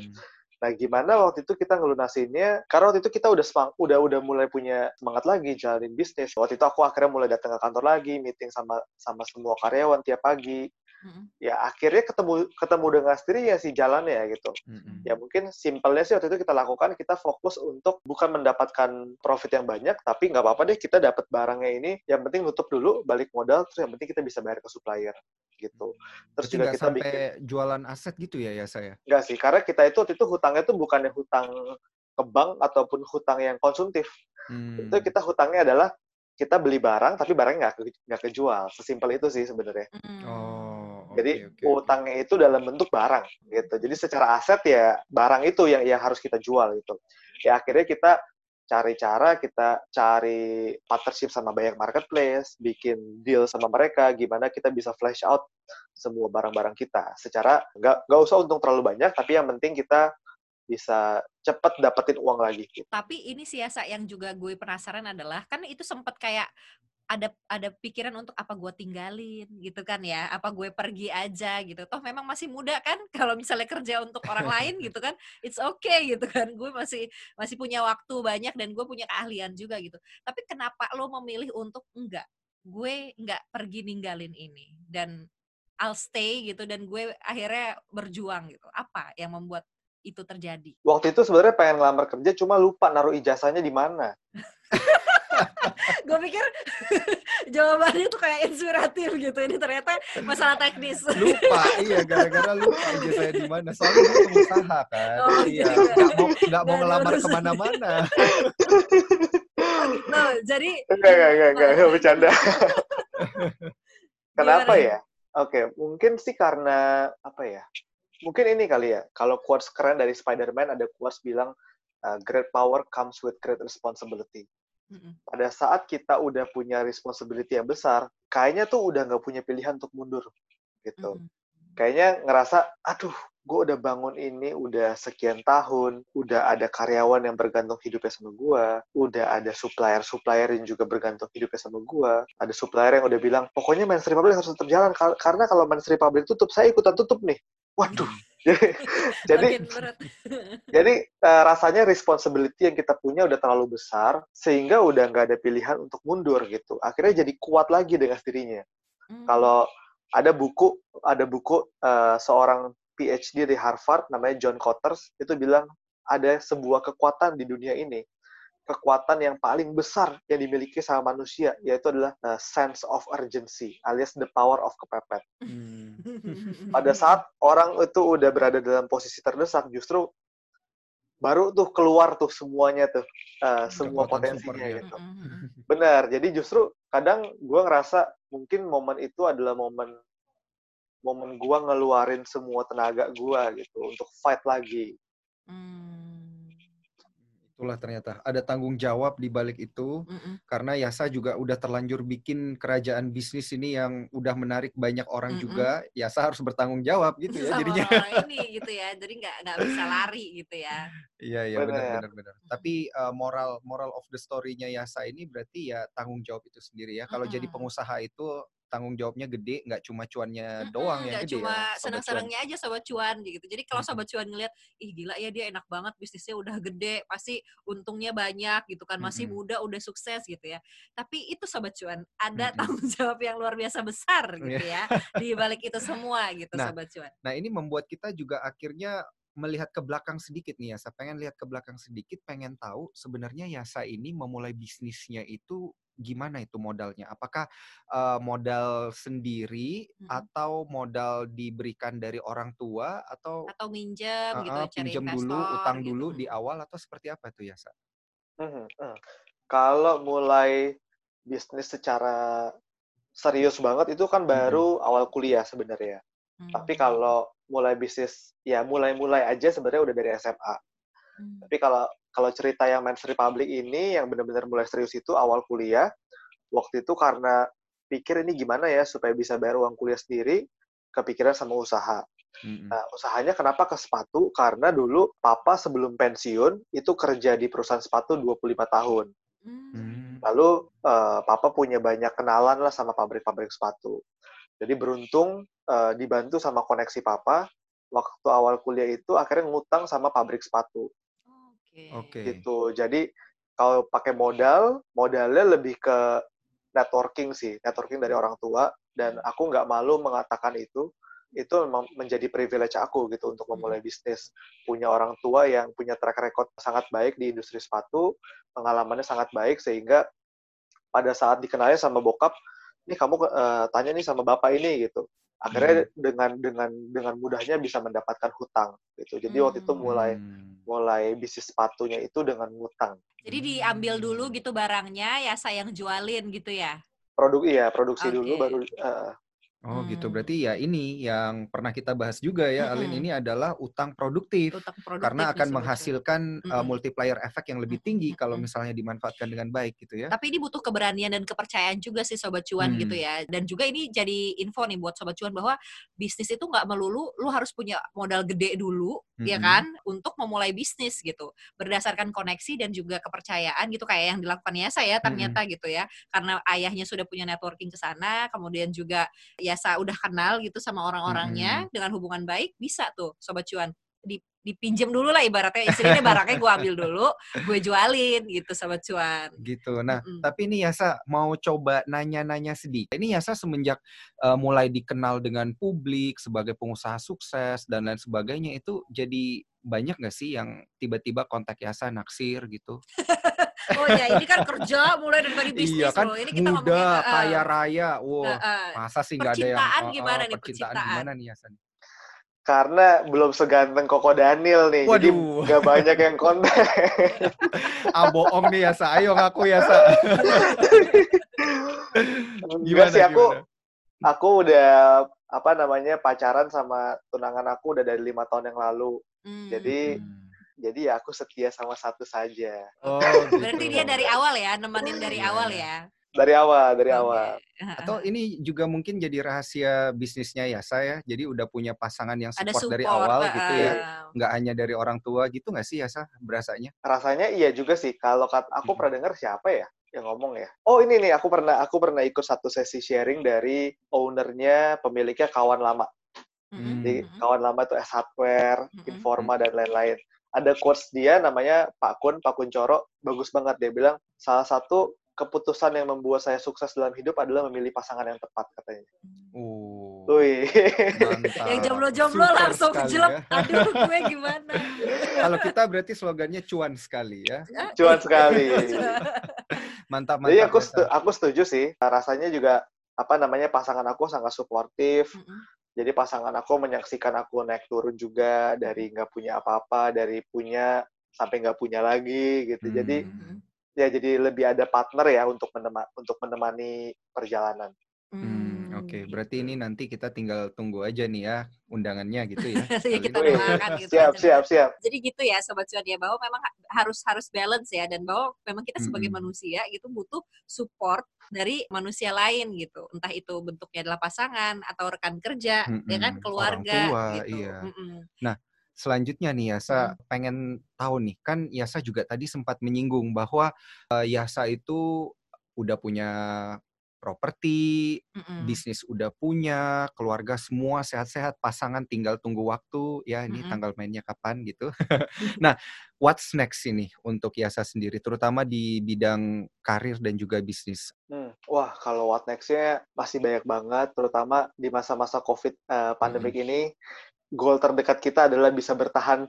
Nah, gimana waktu itu kita ngelunasinnya? Karena waktu itu kita udah semang, udah udah mulai punya semangat lagi jalanin bisnis. Waktu itu aku akhirnya mulai datang ke kantor lagi, meeting sama sama semua karyawan tiap pagi hmm Ya akhirnya ketemu ketemu dengan sendiri ya si jalannya ya gitu. Mm-hmm. Ya mungkin simpelnya sih waktu itu kita lakukan kita fokus untuk bukan mendapatkan profit yang banyak tapi nggak apa-apa deh kita dapat barangnya ini yang penting nutup dulu balik modal terus yang penting kita bisa bayar ke supplier gitu. Terus Jadi juga kita sampai bikin jualan aset gitu ya ya saya. Enggak sih karena kita itu waktu itu hutangnya itu bukannya hutang ke bank ataupun hutang yang konsumtif. Hmm. Itu kita hutangnya adalah kita beli barang tapi barangnya nggak nggak kejual sesimpel itu sih sebenarnya hmm. oh, jadi okay, utangnya itu dalam bentuk barang gitu jadi secara aset ya barang itu yang yang harus kita jual gitu ya akhirnya kita cari cara kita cari partnership sama banyak marketplace bikin deal sama mereka gimana kita bisa flash out semua barang-barang kita secara nggak nggak usah untung terlalu banyak tapi yang penting kita bisa cepet dapetin uang lagi. Gitu. Tapi ini sih ya yang juga gue penasaran adalah kan itu sempet kayak ada ada pikiran untuk apa gue tinggalin gitu kan ya apa gue pergi aja gitu. Toh memang masih muda kan kalau misalnya kerja untuk orang lain gitu kan it's okay gitu kan. Gue masih masih punya waktu banyak dan gue punya keahlian juga gitu. Tapi kenapa lo memilih untuk enggak? Gue enggak pergi ninggalin ini dan I'll stay gitu dan gue akhirnya berjuang gitu. Apa yang membuat itu terjadi? Waktu itu sebenarnya pengen ngelamar kerja, cuma lupa naruh ijazahnya di mana. gue pikir jawabannya tuh kayak inspiratif gitu. Ini ternyata masalah teknis. Lupa, iya gara-gara lupa ijazahnya di mana. Soalnya gue pengusaha kan. Oh, iya, gitu. gak mau gak mau ngelamar ke mana-mana. no, jadi enggak enggak enggak enggak, enggak bercanda. Kenapa ya? Oke, okay, mungkin sih karena apa ya? mungkin ini kali ya, kalau quotes keren dari Spider-Man ada quotes bilang, uh, great power comes with great responsibility. Pada saat kita udah punya responsibility yang besar, kayaknya tuh udah nggak punya pilihan untuk mundur, gitu. Kayaknya ngerasa, aduh, gue udah bangun ini udah sekian tahun, udah ada karyawan yang bergantung hidupnya sama gue, udah ada supplier-supplier yang juga bergantung hidupnya sama gue, ada supplier yang udah bilang, pokoknya Men's Republic harus tetap jalan, karena kalau Men's Republic tutup, saya ikutan tutup nih. Waduh. jadi jadi uh, rasanya responsibility yang kita punya udah terlalu besar sehingga udah nggak ada pilihan untuk mundur gitu. Akhirnya jadi kuat lagi dengan dirinya. Hmm. Kalau ada buku ada buku uh, seorang PhD di Harvard namanya John Cotters itu bilang ada sebuah kekuatan di dunia ini kekuatan yang paling besar yang dimiliki sama manusia yaitu adalah uh, sense of urgency alias the power of kepepet. Hmm. Pada saat orang itu udah berada dalam posisi terdesak justru baru tuh keluar tuh semuanya tuh uh, semua potensinya ya. gitu. Benar. Jadi justru kadang gue ngerasa mungkin momen itu adalah momen momen gue ngeluarin semua tenaga gue gitu untuk fight lagi. Hmm Itulah ternyata ada tanggung jawab di balik itu Mm-mm. karena Yasa juga udah terlanjur bikin kerajaan bisnis ini yang udah menarik banyak orang Mm-mm. juga. Yasa harus bertanggung jawab gitu ya sama jadinya. ini gitu ya jadi nggak nggak bisa lari gitu ya Iya iya Benar. benar benar benar. Tapi uh, moral moral of the story-nya Yasa ini berarti ya tanggung jawab itu sendiri ya. Kalau jadi pengusaha itu tanggung jawabnya gede, nggak cuma cuannya doang yang nggak gede cuma ya. Senang-senangnya aja sobat cuan gitu jadi kalau sobat cuan ngeliat ih gila ya dia enak banget bisnisnya udah gede pasti untungnya banyak gitu kan masih Mm-mm. muda udah sukses gitu ya tapi itu sobat cuan ada Mm-mm. tanggung jawab yang luar biasa besar gitu Iya. ya di balik itu semua gitu Nah, sobat cuan Nah ini membuat kita juga akhirnya melihat ke belakang sedikit nih Yasa. Pengen lihat ke belakang sedikit, pengen tahu sebenarnya Yasa ini memulai bisnisnya itu gimana itu modalnya? Apakah uh, modal sendiri Mm-mm. atau modal diberikan dari orang tua atau atau minjem uh, gitu uh, cari pinjam dulu, investor utang gitu. dulu di awal atau seperti apa tuh Yasa? Mhm, mhm. Kalau mulai bisnis secara serius banget itu kan baru awal kuliah sebenarnya. Hmm. Tapi kalau mulai bisnis ya mulai-mulai aja sebenarnya udah dari SMA. Hmm. Tapi kalau kalau cerita yang Men's Republic ini yang benar-benar mulai serius itu awal kuliah. Waktu itu karena pikir ini gimana ya supaya bisa bayar uang kuliah sendiri, kepikiran sama usaha. Nah, usahanya kenapa ke sepatu? Karena dulu papa sebelum pensiun itu kerja di perusahaan sepatu 25 tahun. Hmm. Lalu eh, papa punya banyak kenalan lah sama pabrik-pabrik sepatu. Jadi beruntung eh, dibantu sama koneksi papa. Waktu awal kuliah itu akhirnya ngutang sama pabrik sepatu Oke. Oke. gitu. Jadi kalau pakai modal, modalnya lebih ke networking sih, networking dari orang tua. Dan aku nggak malu mengatakan itu. Itu memang menjadi privilege aku gitu untuk memulai bisnis. Punya orang tua yang punya track record sangat baik di industri sepatu, pengalamannya sangat baik sehingga pada saat dikenalnya sama bokap, ini kamu eh, tanya nih sama bapak ini gitu. Akhirnya dengan dengan dengan mudahnya bisa mendapatkan hutang gitu. Jadi waktu itu Hmm. mulai Hmm. mulai bisnis sepatunya itu dengan ngutang. Jadi diambil dulu gitu barangnya ya sayang jualin gitu ya. Produk iya, produksi dulu Oke. baru eh, Oh gitu, Hmm. berarti ya ini yang pernah kita bahas juga ya, Alin, Mm-mm. ini adalah utang produktif. Utang produktif Karena akan menghasilkan uh, Mm-mm. multiplier efek yang lebih tinggi kalau Mm-mm. misalnya dimanfaatkan dengan baik gitu ya. Tapi ini butuh keberanian dan kepercayaan juga sih sobat cuan Hmm. gitu ya. Dan juga ini jadi info nih buat sobat cuan bahwa bisnis itu nggak melulu lu harus punya modal gede dulu, ya Mm-mm. kan, untuk memulai bisnis gitu. Berdasarkan koneksi dan juga kepercayaan gitu kayak yang dilakukan Yasa ya ternyata gitu ya. Karena ayahnya sudah punya networking ke sana, kemudian juga Yasa udah kenal gitu sama orang-orangnya dengan hubungan baik, bisa tuh sobat cuan di dipinjam dulu lah ibaratnya istilahnya barangnya gue ambil dulu gue jualin gitu sobat cuan Gitu. Nah, Mm-mm. tapi ini Yasa mau coba nanya-nanya sedikit. Ini Yasa semenjak uh, mulai dikenal dengan publik sebagai pengusaha sukses dan lain sebagainya itu jadi banyak nggak sih yang tiba-tiba kontak Yasa naksir gitu? oh ya ini kan kerja mulai dari tadi bisnis iya kan, loh ini kita muda, ngomongin eh, kaya raya. Wow, eh, eh, masa sih nggak ada yang percintaan oh, gimana nih, percintaan percintaan? gimana nih Yasa? nih? karena belum seganteng Koko Daniel nih. Jadi Waduh. nggak banyak yang kontak. ah bohong nih Yasa, ayo ngaku Yasa. Enggak sih aku gimana? aku udah apa namanya pacaran sama tunangan aku udah dari lima tahun yang lalu. hmm. Jadi Hmm. Jadi ya aku setia sama satu saja. Oh, berarti gitu. dia dari awal ya nemenin dari Iya, awal ya Dari awal, dari Oke. awal. Atau ini juga mungkin jadi rahasia bisnisnya ya saya. Jadi udah punya pasangan yang ada support, support dari awal eh, gitu eh. ya. Nggak hanya dari orang tua gitu nggak sih Yasa berasanya? Rasanya iya juga sih. Kalau aku Hmm. pernah dengar siapa ya yang ngomong ya? Oh ini nih aku pernah aku pernah ikut satu sesi sharing dari ownernya pemiliknya kawan lama. Mm-mm, Di mm-mm. kawan lama itu S Hardware, Mm-mm. Informa dan lain-lain. Ada quotes dia namanya Pak Kun, Pak Kun Coro, bagus banget dia bilang salah satu keputusan yang membuat saya sukses dalam hidup adalah memilih pasangan yang tepat katanya. Oh, Wih. mantap. yang jomblo-jomblo langsung sekali jelek ya. aduh gue gimana Kalau kita berarti slogannya cuan sekali ya. Cuan sekali. Mantap mantap. Jadi aku Yasa. setu- aku setuju sih. Rasanya juga apa namanya pasangan aku sangat suportif. Mm-mm. Jadi pasangan aku menyaksikan aku naik turun juga dari nggak punya apa-apa, dari punya sampai nggak punya lagi gitu. Hmm. Jadi Mm-mm. ya jadi lebih ada partner ya untuk menema untuk menemani perjalanan. Hmm, Hmm, Oke, gitu. berarti ini nanti kita tinggal tunggu aja nih ya undangannya gitu ya. Iya, kita doakan gitu siap, aja. siap, siap. Jadi gitu ya sobat cuan ya bahwa memang ha- harus harus balance ya dan bahwa memang kita sebagai Mm-mm. manusia gitu butuh support dari manusia lain gitu. Entah itu bentuknya adalah pasangan atau rekan kerja, ya kan keluarga Orang tua, gitu. iya. Mm-mm. Selanjutnya nih Yasa pengen tahu nih kan Yasa juga tadi sempat menyinggung bahwa eh, Yasa itu udah punya properti, Mm-mm. bisnis udah punya, keluarga semua sehat-sehat, pasangan tinggal tunggu waktu ya ini Mm-mm. tanggal mainnya kapan gitu. nah, what's next ini untuk Yasa sendiri terutama di bidang karir dan juga bisnis? Hmm, Wah, kalau what next-nya masih banyak banget, terutama di masa-masa COVID eh, pandemik ini. Goal terdekat kita adalah bisa bertahan.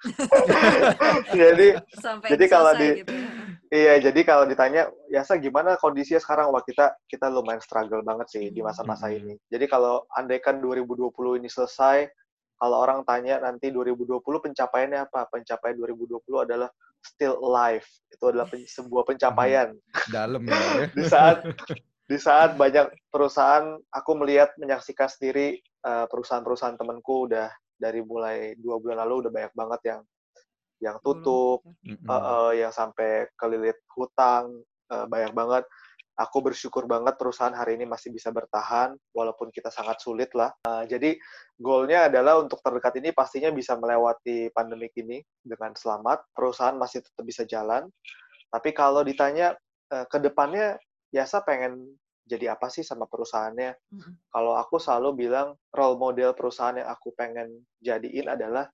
Jadi, Sampai Jadi kalau di- gitu. ya. Iya, jadi kalau ditanya, Yasa gimana kondisinya sekarang? Wah, kita kita lumayan struggle banget sih di masa-masa ini. Jadi kalau andaikan 2020 ini selesai, kalau orang tanya nanti 2020 pencapaiannya apa? Pencapaian 2020 adalah still alive. Itu adalah pen- sebuah pencapaian. Dalam ya. di saat di saat banyak perusahaan aku melihat menyaksikan sendiri eh, perusahaan-perusahaan temanku udah dari mulai dua bulan lalu udah banyak banget yang yang tutup Mm-mm. eh, eh, yang sampai kelilit hutang eh, banyak banget. Aku bersyukur banget perusahaan hari ini masih bisa bertahan walaupun kita sangat sulit lah. Eh, jadi goalnya adalah untuk terdekat ini pastinya bisa melewati pandemik ini dengan selamat. Perusahaan masih tetap bisa jalan. Tapi kalau ditanya eh, ke depannya Yasa pengen jadi apa sih sama perusahaannya? Mm-mm. kalau aku selalu bilang role model perusahaan yang aku pengen jadiin adalah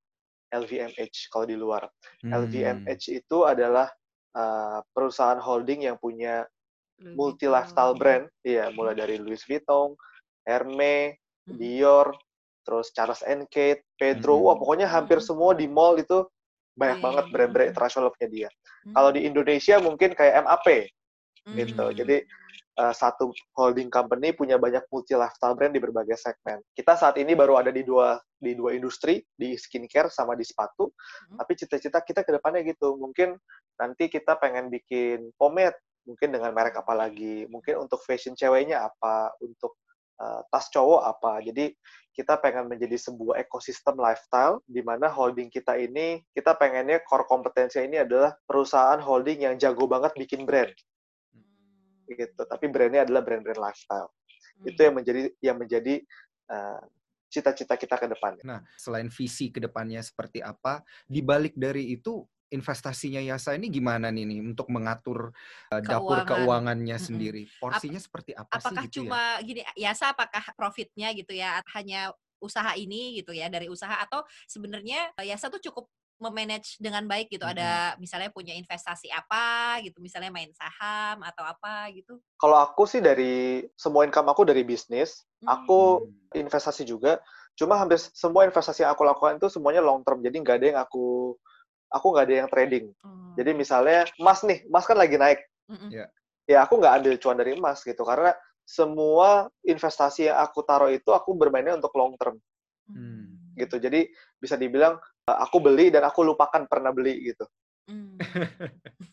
LVMH kalau di luar Hmm. LVMH itu adalah uh, perusahaan holding yang punya multi lifestyle brand, iya mulai dari Louis Vuitton, Hermes, Mm-mm. Dior, terus Charles and Kate, Pedro, Mm-mm. wah pokoknya hampir Mm. semua di mall itu banyak Iya, banget iya, brand-brand iya. internasional punya dia. Mm. Kalau di Indonesia mungkin kayak MAP gitu, jadi uh, satu holding company punya banyak multi lifestyle brand di berbagai segmen. Kita saat ini baru ada di dua di dua industri, di skincare sama di sepatu. Hmm. Tapi cita-cita kita ke depannya gitu. Mungkin nanti kita pengen bikin pomade, mungkin dengan merek apa lagi. Mungkin untuk fashion ceweknya apa, untuk uh, tas cowok apa. Jadi kita pengen menjadi sebuah ekosistem lifestyle di mana holding kita ini kita pengennya core kompetensi ini adalah perusahaan holding yang jago banget bikin brand gitu. Tapi brandnya adalah brand-brand lifestyle. Itu yang menjadi yang menjadi uh, cita-cita kita ke depannya. Nah, selain visi ke depannya seperti apa, di balik dari itu investasinya Yasa ini gimana nih nih untuk mengatur uh, dapur Keuangan. keuangannya Mm-mm. sendiri? Porsinya seperti apa apakah sih gitu ya? cuma gini Yasa apakah profitnya gitu ya hanya usaha ini gitu ya dari usaha atau sebenarnya Yasa tuh cukup memanage dengan baik gitu ada misalnya punya investasi apa gitu misalnya main saham atau apa gitu Kalau aku sih dari semua income aku dari bisnis, Hmm. aku Hmm. investasi juga. Cuma hampir semua investasi yang aku lakukan itu semuanya long term. Jadi nggak ada yang aku aku nggak ada yang trading. Hmm. Jadi misalnya emas nih, emas kan lagi naik. Mm-mm. Ya. Ya aku nggak ambil cuan dari emas gitu karena semua investasi yang aku taruh itu aku bermainnya untuk long term Hmm. gitu. Jadi bisa dibilang aku beli dan aku lupakan pernah beli gitu. Hmm.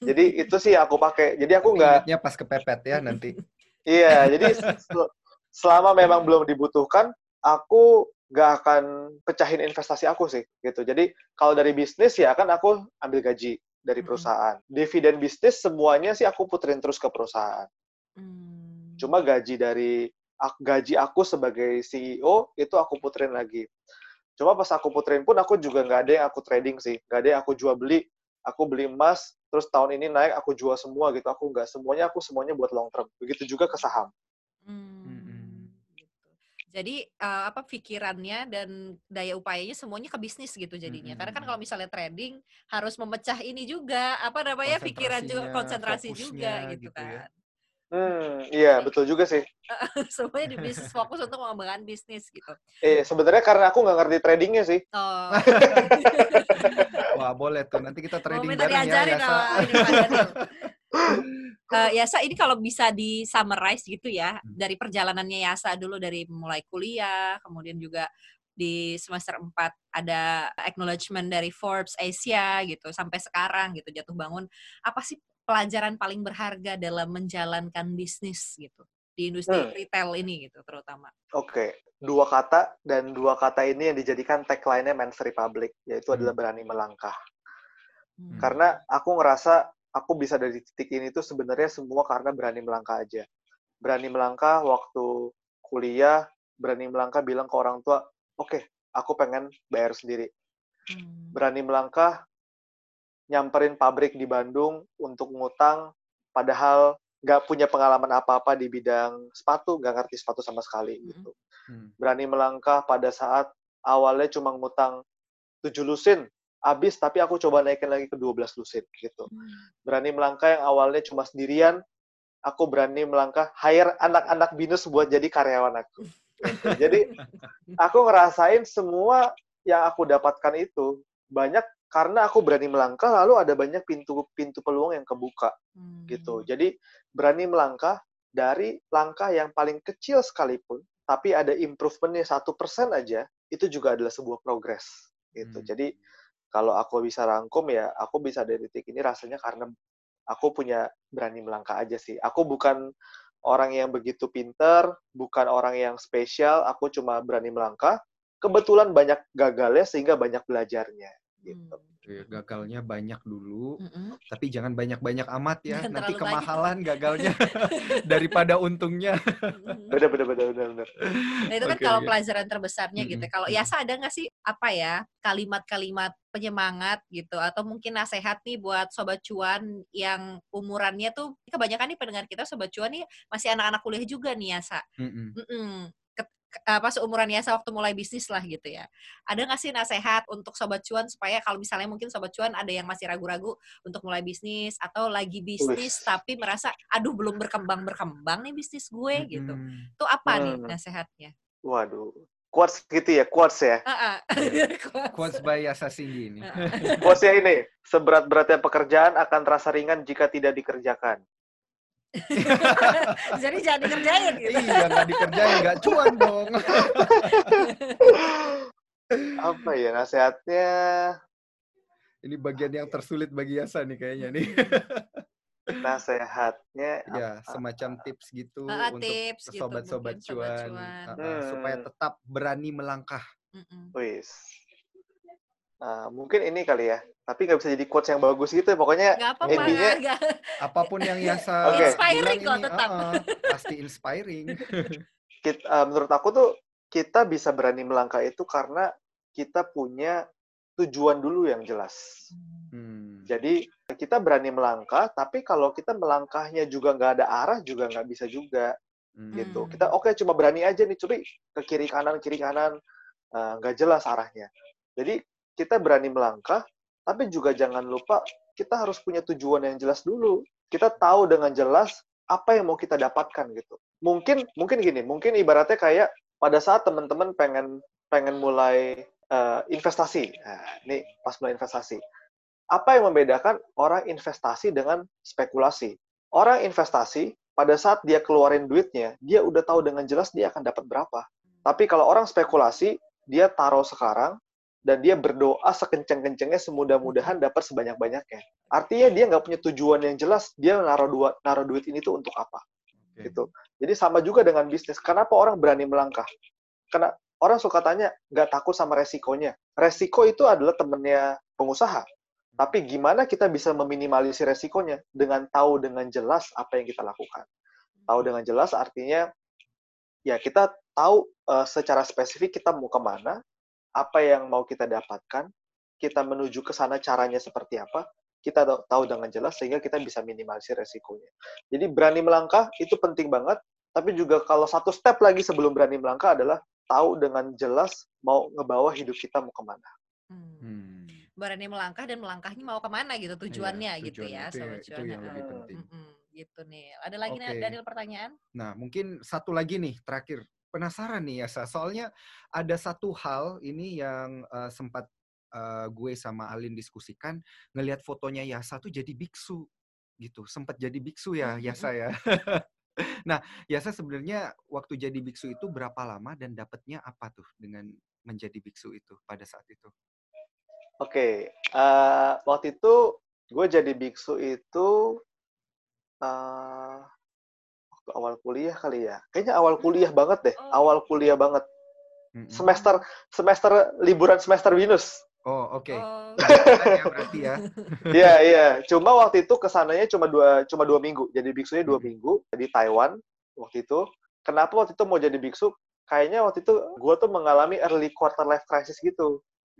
Jadi itu sih aku pakai. Jadi aku nggak ingatnya pas kepepet ya nanti. Iya, jadi sel- selama memang belum dibutuhkan, aku nggak akan pecahin investasi aku sih, gitu. Jadi kalau dari bisnis ya kan aku ambil gaji dari Mm-mm. perusahaan. Dividen bisnis semuanya sih aku puterin terus ke perusahaan. Hmm. Cuma gaji dari gaji aku sebagai CEO itu aku puterin lagi. Cuma pas aku puterin pun aku juga nggak ada yang aku trading sih, nggak ada yang aku jual beli. Aku beli emas, terus tahun ini naik aku jual semua gitu. Aku nggak semuanya, aku semuanya buat long term. Begitu juga ke saham. Hmm, gitu. Jadi eh, apa pikirannya dan daya upayanya semuanya ke bisnis gitu jadinya. Karena kan kalau Mm-mm. misalnya trading harus memecah ini juga apa namanya pikiran juga konsentrasi juga gitu, gitu ya. Hmm, iya betul juga sih. Semuanya di bisnis fokus untuk mengembangkan bisnis gitu. Eh, sebenarnya karena aku nggak ngerti tradingnya sih. Oh. Wah, boleh tuh. Nanti kita Mau trading minta bareng ya, diajarin Yasa. Eh, Yasa ini kalau bisa di summarize gitu ya Hmm. dari perjalanannya Yasa dulu dari mulai kuliah kemudian juga di semester 4 ada acknowledgement dari Forbes Asia gitu sampai sekarang gitu jatuh bangun apa sih pelajaran paling berharga dalam menjalankan bisnis gitu di industri Hmm. retail ini gitu terutama. Oke, dua kata dan dua kata ini yang dijadikan tagline-nya Men's Republic, yaitu Hmm. adalah berani melangkah. Hmm. Karena aku ngerasa aku bisa dari titik ini tuh sebenarnya semua karena berani melangkah aja. Berani melangkah waktu kuliah, berani melangkah bilang ke orang tua, oke, aku pengen bayar sendiri. Hmm. Berani melangkah nyamperin pabrik di Bandung untuk ngutang, padahal nggak punya pengalaman apa-apa di bidang sepatu, nggak ngerti sepatu sama sekali gitu. Hmm. Berani melangkah pada saat awalnya cuma ngutang 7 lusin, habis tapi aku coba naikin lagi ke 12 lusin gitu. Hmm. Berani melangkah yang awalnya cuma sendirian, aku berani melangkah hire anak-anak binus buat jadi karyawan aku. Gitu. Jadi aku ngerasain semua yang aku dapatkan itu banyak karena aku berani melangkah lalu ada banyak pintu-pintu peluang yang kebuka Hmm. gitu. Jadi berani melangkah dari langkah yang paling kecil sekalipun, tapi ada improvementnya satu persen aja, itu juga adalah sebuah progres gitu. Hmm. Jadi kalau aku bisa rangkum ya, aku bisa dari titik ini rasanya karena aku punya berani melangkah aja sih. Aku bukan orang yang begitu pinter, bukan orang yang spesial, aku cuma berani melangkah. Kebetulan banyak gagalnya sehingga banyak belajarnya gitu. Hmm. Oke, gagalnya banyak dulu, Mm-mm. tapi jangan banyak-banyak amat ya. Jangan Nanti kemahalan gagalnya daripada untungnya. Bener, bener, bener, bener, bener. Nah itu kan Oke, kalau oke. pelajaran terbesarnya gitu. Mm-mm, Kalau mm-mm. Yasa ada nggak sih apa ya kalimat-kalimat penyemangat gitu atau mungkin nasehat nih buat sobat cuan yang umurannya tuh kebanyakan nih pendengar kita sobat cuan nih masih anak-anak kuliah juga nih Yasa. Mm-mm. Mm-mm. Ket- ke- apa seumuran Yasa waktu mulai bisnis lah gitu ya. Ada nggak sih nasehat untuk sobat cuan supaya kalau misalnya mungkin sobat cuan ada yang masih ragu-ragu untuk mulai bisnis atau lagi bisnis Wis. tapi merasa aduh belum berkembang berkembang nih bisnis gue gitu. Mm-mm. Itu apa nih Hmm. nasehatnya? Waduh. Quotes gitu ya, quotes ya. Quotes by Yasa Singgi ini. Quotesnya ini, seberat-beratnya pekerjaan akan terasa ringan jika tidak dikerjakan. Jadi jangan dikerjain gitu. iya, nggak dikerjain, nggak cuan dong. Apa ya nasihatnya? Ini bagian yang tersulit bagi Yasa nih kayaknya nih. Nasihatnya ya, apa? semacam tips gitu ah, untuk tips gitu, sobat-sobat mungkin sobat cuan, cuan. Ah, ah, supaya Hmm. tetap berani melangkah. Mm-mm. Wis. Nah, mungkin ini kali ya. Tapi nggak bisa jadi quotes yang bagus gitu. Pokoknya Gak Intinya- nggak. Apa pun yang Yasa Oke. Inspiring kok ini, tetap. ah, ah, pasti inspiring. kit- eh, menurut aku tuh kita bisa berani melangkah itu karena kita punya tujuan dulu yang jelas. Hmm. Jadi kita berani melangkah, tapi kalau kita melangkahnya juga nggak ada arah juga nggak bisa juga Hmm. gitu. Kita oke cuma berani aja nih curi ke kiri kanan kiri kanan eh, nggak jelas arahnya. Jadi kita berani melangkah, tapi juga jangan lupa kita harus punya tujuan yang jelas dulu. Kita tahu dengan jelas apa yang mau kita dapatkan gitu. Mungkin mungkin gini, mungkin ibaratnya kayak pada saat teman-teman pengen pengen mulai eh, investasi. Nah, ini pas mulai investasi. Apa yang membedakan orang investasi dengan spekulasi? Orang investasi pada saat dia keluarin duitnya, dia udah tahu dengan jelas dia akan dapat berapa. Tapi kalau orang spekulasi, dia taruh sekarang dan dia berdoa sekenceng-kencengnya semudah-mudahan dapat sebanyak-banyaknya. Artinya dia nggak punya tujuan yang jelas, dia naruh dua, naruh duit ini tuh untuk apa Oke. gitu. Jadi sama juga dengan bisnis. Kenapa orang berani melangkah? Karena orang suka tanya, nggak takut sama resikonya. Resiko itu adalah temennya pengusaha. Tapi gimana kita bisa meminimalisir resikonya dengan tahu dengan jelas apa yang kita lakukan. Tahu dengan jelas artinya ya kita tahu eh, secara spesifik kita mau ke mana, apa yang mau kita dapatkan, kita menuju ke sana caranya seperti apa, kita tahu- dengan jelas sehingga kita bisa minimalisir resikonya. Jadi berani melangkah itu penting banget, tapi juga kalau satu step lagi sebelum berani melangkah adalah tahu dengan jelas mau ngebawa hidup kita mau ke mana. Hmm. Hmm. Berani melangkah dan melangkahnya mau ke mana gitu tujuannya Iya, gitu tujuan ya itu, sobat itu yang lebih penting. Gitu nih. Ada lagi nih Oke. Daniel pertanyaan? Nah, mungkin satu lagi nih terakhir. Penasaran nih ya, Sa. soalnya ada satu hal ini yang eh, sempat eh, gue sama Alin diskusikan, ngelihat fotonya Yasa tuh jadi biksu gitu. Sempat jadi biksu ya Mm-mm. Yasa ya. nah, Yasa sebenarnya waktu jadi biksu itu berapa lama dan dapatnya apa tuh dengan menjadi biksu itu pada saat itu? Oke, eh, waktu itu gue jadi biksu itu eh, waktu awal kuliah kali ya. Kayaknya awal kuliah banget deh. Oh. Awal kuliah banget. Mm-mm. Semester semester liburan semester Venus. Oh, oke. Oh. Kebetulan ya berarti ya. Iya iya. Cuma waktu itu ke sananya cuma dua cuma dua minggu. Jadi biksunya dua Hmm. minggu di Taiwan waktu itu. Kenapa waktu itu mau jadi biksu? Kayaknya waktu itu gue tuh mengalami early quarter life crisis gitu.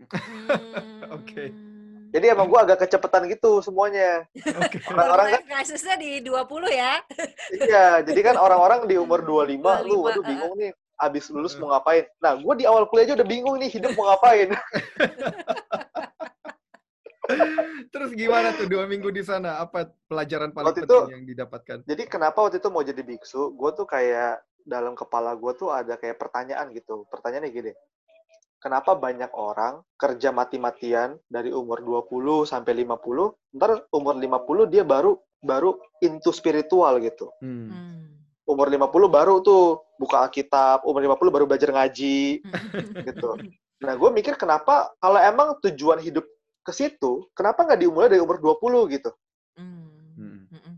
Oke. Hmm. Jadi emang gue agak kecepetan gitu semuanya. Oke. Orang-orang kan crisisnya di 20 ya. iya. Jadi kan orang-orang di umur 25, lu 25, waduh uh-uh. bingung nih. Abis lulus mau ngapain? Nah, gue di awal kuliah aja udah bingung nih hidup mau ngapain. Terus gimana tuh dua minggu di sana? Apa pelajaran paling Waktu penting itu- yang didapatkan? Jadi kenapa waktu itu mau jadi biksu? Gue tuh kayak dalam kepala gue tuh ada kayak pertanyaan gitu. Pertanyaannya gini. Kenapa banyak orang kerja mati-matian dari umur 20 sampai 50, ntar umur 50 dia baru baru into spiritual gitu. Hmm. Hmm. Umur 50 baru tuh buka Alkitab, umur 50 baru belajar ngaji gitu. Nah, gue mikir kenapa kalau emang tujuan hidup ke situ, kenapa nggak dimulai dari umur 20 gitu?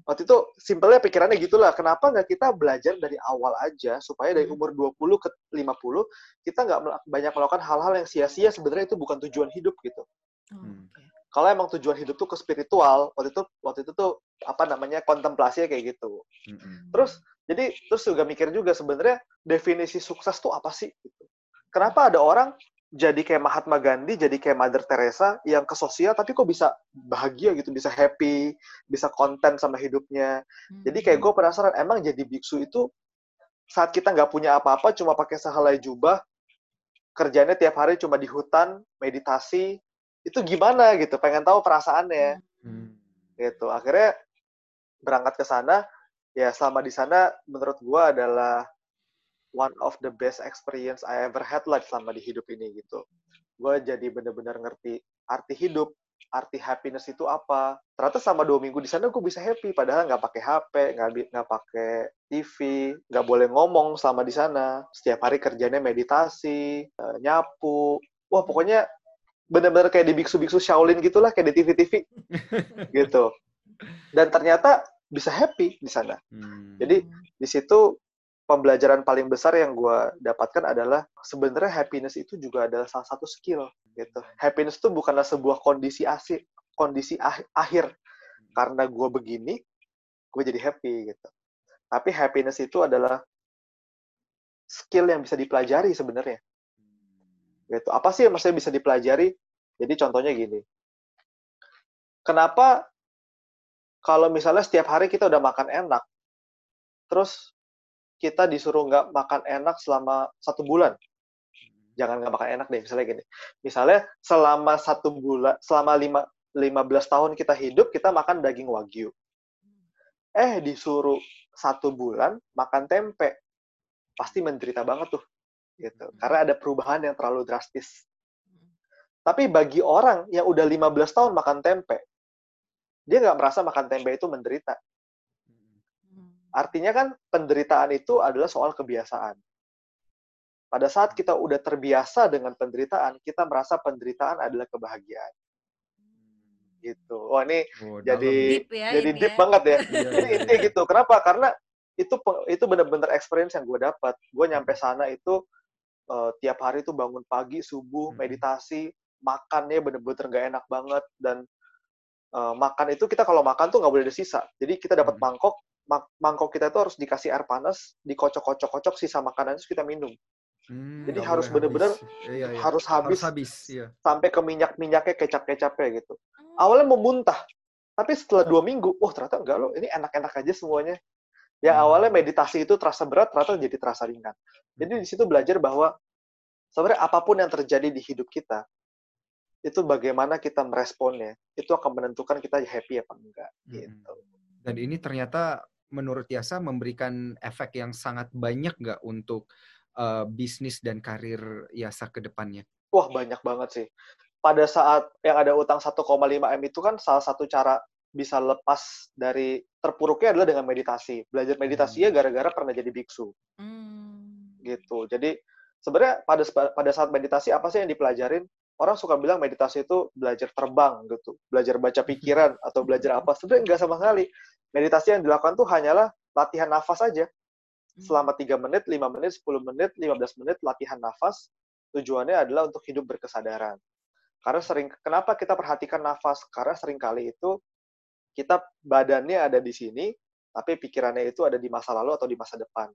Waktu itu simpelnya pikirannya gitulah kenapa nggak kita belajar dari awal aja supaya dari Hmm. umur 20 ke 50 kita nggak banyak melakukan hal-hal yang sia-sia sebenarnya itu bukan tujuan hidup gitu Hmm. oke. kalau emang tujuan hidup tuh ke spiritual waktu itu waktu itu tuh apa namanya kontemplasinya kayak gitu Hmm. terus jadi terus juga mikir juga sebenarnya definisi sukses tuh apa sih gitu. kenapa ada orang jadi kayak Mahatma Gandhi, jadi kayak Mother Teresa yang ke sosial tapi kok bisa bahagia gitu, bisa happy, bisa konten sama hidupnya. Jadi kayak gue penasaran, emang jadi biksu itu saat kita nggak punya apa-apa, cuma pakai sehelai jubah, kerjanya tiap hari cuma di hutan, meditasi, itu gimana gitu? Pengen tahu perasaannya Hmm. gitu. Akhirnya berangkat ke sana, ya selama di sana menurut gue adalah one of the best experience I ever had lah selama di hidup ini gitu. Gue jadi bener-bener ngerti arti hidup, arti happiness itu apa. Ternyata selama dua minggu di sana gue bisa happy, padahal nggak pakai HP, nggak nggak pakai TV, nggak boleh ngomong selama di sana. Setiap hari kerjanya meditasi, eh, nyapu. Wah pokoknya bener-bener kayak di biksu-biksu Shaolin gitulah, kayak di TV-TV gitu. Dan ternyata bisa happy di sana. Hmm. Jadi di situ pembelajaran paling besar yang gue dapatkan adalah sebenarnya happiness itu juga adalah salah satu skill gitu. Happiness itu bukanlah sebuah kondisi asik, kondisi ah- akhir karena gue begini, gue jadi happy gitu. Tapi happiness itu adalah skill yang bisa dipelajari sebenarnya. Gitu. Apa sih yang maksudnya bisa dipelajari? Jadi contohnya gini. Kenapa kalau misalnya setiap hari kita udah makan enak, terus kita disuruh nggak makan enak selama satu bulan. Jangan nggak makan enak deh, misalnya gini. Misalnya selama satu bulan, selama lima, 15 tahun kita hidup, kita makan daging wagyu. Eh, disuruh satu bulan makan tempe. Pasti menderita banget tuh. gitu. Karena ada perubahan yang terlalu drastis. Tapi bagi orang yang udah 15 tahun makan tempe, dia nggak merasa makan tempe itu menderita. Artinya kan penderitaan itu adalah soal kebiasaan. Pada saat kita udah terbiasa dengan penderitaan, kita merasa penderitaan adalah kebahagiaan. Gitu. Wah ini Oh, jadi Deep ya jadi ini deep ya. banget ya. Iya, Jadi iya, intinya iya. gitu. Kenapa? Karena itu itu bener-bener experience yang gue dapat. Gue nyampe sana itu eh, tiap hari itu bangun pagi, subuh, Mhm. meditasi, makannya bener-bener gak enak banget dan eh, makan itu kita kalau makan tuh nggak boleh ada sisa. Jadi kita dapat Mhm. mangkok, mangkok kita itu harus dikasih air panas, dikocok-kocok-kocok sisa makanan itu kita minum. Hmm, Jadi harus habis. Iya, iya. Harus habis Harus habis. Iya. sampai ke minyak-minyaknya, kecap-kecapnya gitu. Hmm. Awalnya mau muntah, tapi setelah dua minggu, wah ternyata enggak loh, ini enak-enak aja semuanya. Ya Hmm. awalnya meditasi itu terasa berat, ternyata jadi terasa ringan. Jadi di situ belajar bahwa sebenarnya apa pun yang terjadi di hidup kita, itu bagaimana kita meresponnya, itu akan menentukan kita happy apa enggak. Hmm. Gitu. Dan ini ternyata menurut Yasa memberikan efek yang sangat banyak nggak untuk uh, bisnis dan karir Yasa ke depannya? Wah banyak banget sih. Pada saat yang ada utang 1,5 M itu kan salah satu cara bisa lepas dari terpuruknya adalah dengan meditasi. Belajar meditasi ya gara-gara pernah jadi biksu. Hmm. gitu. Jadi sebenarnya pada pada saat meditasi apa sih yang dipelajarin? Orang suka bilang meditasi itu belajar terbang gitu, belajar baca pikiran atau belajar apa. Sebenarnya enggak sama sekali. Meditasi yang dilakukan tuh hanyalah latihan nafas aja. selama 3 menit, 5 menit, 10 menit, 15 menit latihan nafas. Tujuannya adalah untuk hidup berkesadaran. Karena sering kenapa kita perhatikan nafas? Karena sering kali itu kita badannya ada di sini, tapi pikirannya itu ada di masa lalu atau di masa depan.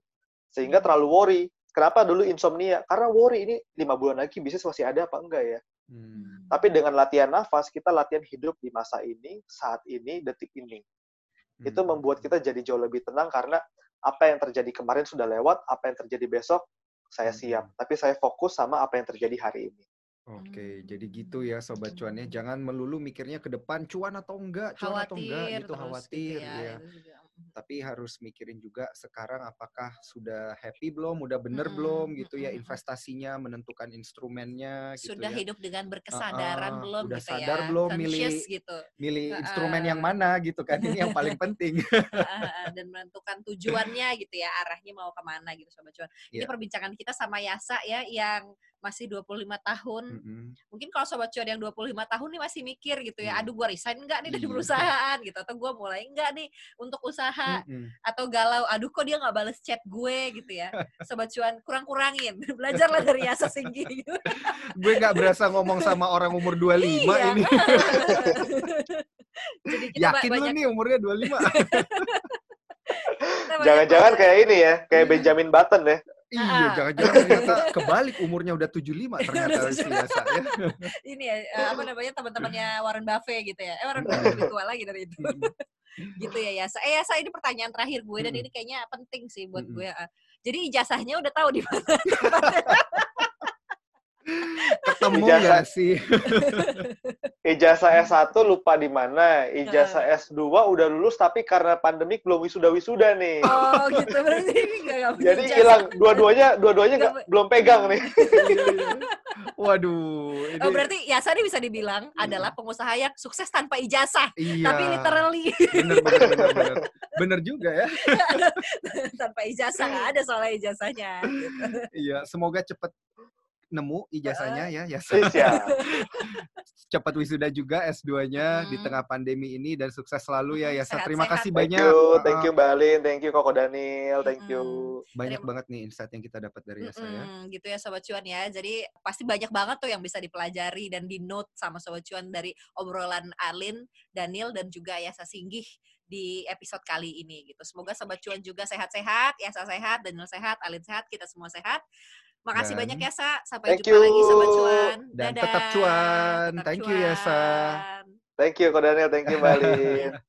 Sehingga terlalu worry. Kenapa dulu insomnia? Karena worry ini lima bulan lagi bisnis masih ada apa enggak ya? Hmm. Tapi dengan latihan nafas, kita latihan hidup di masa ini, saat ini, detik ini. Itu Hmm. membuat kita jadi jauh lebih tenang karena apa yang terjadi kemarin sudah lewat, apa yang terjadi besok saya Hmm. siap. Tapi saya fokus sama apa yang terjadi hari ini. Oke, jadi gitu ya sobat cuan ya. Jangan melulu mikirnya ke depan cuan atau enggak, cuan atau enggak Khawatir gitu khawatir gitu ya. ya. Tapi harus mikirin juga sekarang apakah sudah happy belum, udah bener Mm-mm, belum gitu ya mm-mm. investasinya, menentukan instrumennya gitu Sudah ya. hidup dengan berkesadaran Ah, ah, belum udah gitu sadar ya. belum milih- gitu. Milih Heeh. instrumen yang mana gitu kan ini yang paling penting. Heeh, dan menentukan tujuannya gitu ya, arahnya mau ke mana gitu sobat cuan. Ini Iya. perbincangan kita sama Yasa ya yang masih 25 tahun. Mm-mm. Mungkin kalau sobat cuan yang 25 tahun nih masih mikir gitu ya, Iya. aduh gua resign enggak nih dari Iya. perusahaan gitu atau gua mulai enggak nih untuk usaha Mm-mm. atau galau, aduh kok dia nggak bales chat gue gitu ya. Sobat cuan kurang-kurangin. Belajarlah dari Yasa Singgi gitu. Gue nggak berasa ngomong sama orang umur 25 Iya. ini. Jadi kita Yakin lu banyak nih umurnya 25? kita banyak Jangan-jangan kayak ini ya, kayak Benjamin Button ya. Iya, Ah. jangan-jangan ternyata kebalik umurnya udah 75 ternyata si Yasa ya. ini ya eh, apa namanya teman-temannya Warren Buffett gitu ya. Eh Warren Buffett lebih tua lagi dari itu. gitu ya Yasa. Eh Yasa ini pertanyaan terakhir gue dan ini kayaknya penting sih buat gue. ah. Jadi ijazahnya udah tahu di mana. Ketemu Ijazah. ya sih. Ijazah S1 lupa di mana, ijazah S2 udah lulus tapi karena pandemik belum wisuda-wisuda nih. oh gitu berarti ini nggak nggak punya Jadi hilang dua-duanya, dua-duanya nggak- Nggak- belum pegang nih. Waduh, ini Oh berarti Yasa ini bisa dibilang adalah pengusaha yang sukses tanpa ijazah, iya. tapi literally bener, bener, bener, bener. Bener juga ya. tanpa ijazah nggak ada soalnya ijazahnya. Gitu. Iya, semoga cepet nemu ijazahnya ya, ya. Cepat wisuda juga S2-nya di Hmm. tengah pandemi ini dan sukses selalu ya, Yasa. Sehat-sehat. Terima kasih Thank banyak. you, thank you Mbak Alin, thank you Koko Daniel, thank you. Banyak Terima- banget nih insight yang kita dapat dari Yasa ya. Mm-mm, gitu ya Sobat Cuan ya. Jadi pasti banyak banget tuh yang bisa dipelajari dan di note sama Sobat Cuan dari obrolan Alin, Daniel, dan juga Yasa Singgih di episode kali ini gitu. Semoga Sobat Cuan juga sehat-sehat, Yasa sehat, Daniel sehat, Alin sehat, kita semua sehat. Makasih Dan- banyak Yasa. Sampai Thank jumpa lagi Sobat you. Cuan. Dan Dadah. tetap cuan. Tetap Thank you, Yasa. cuan. Thank you Koko Daniel, thank you Mbak Alin.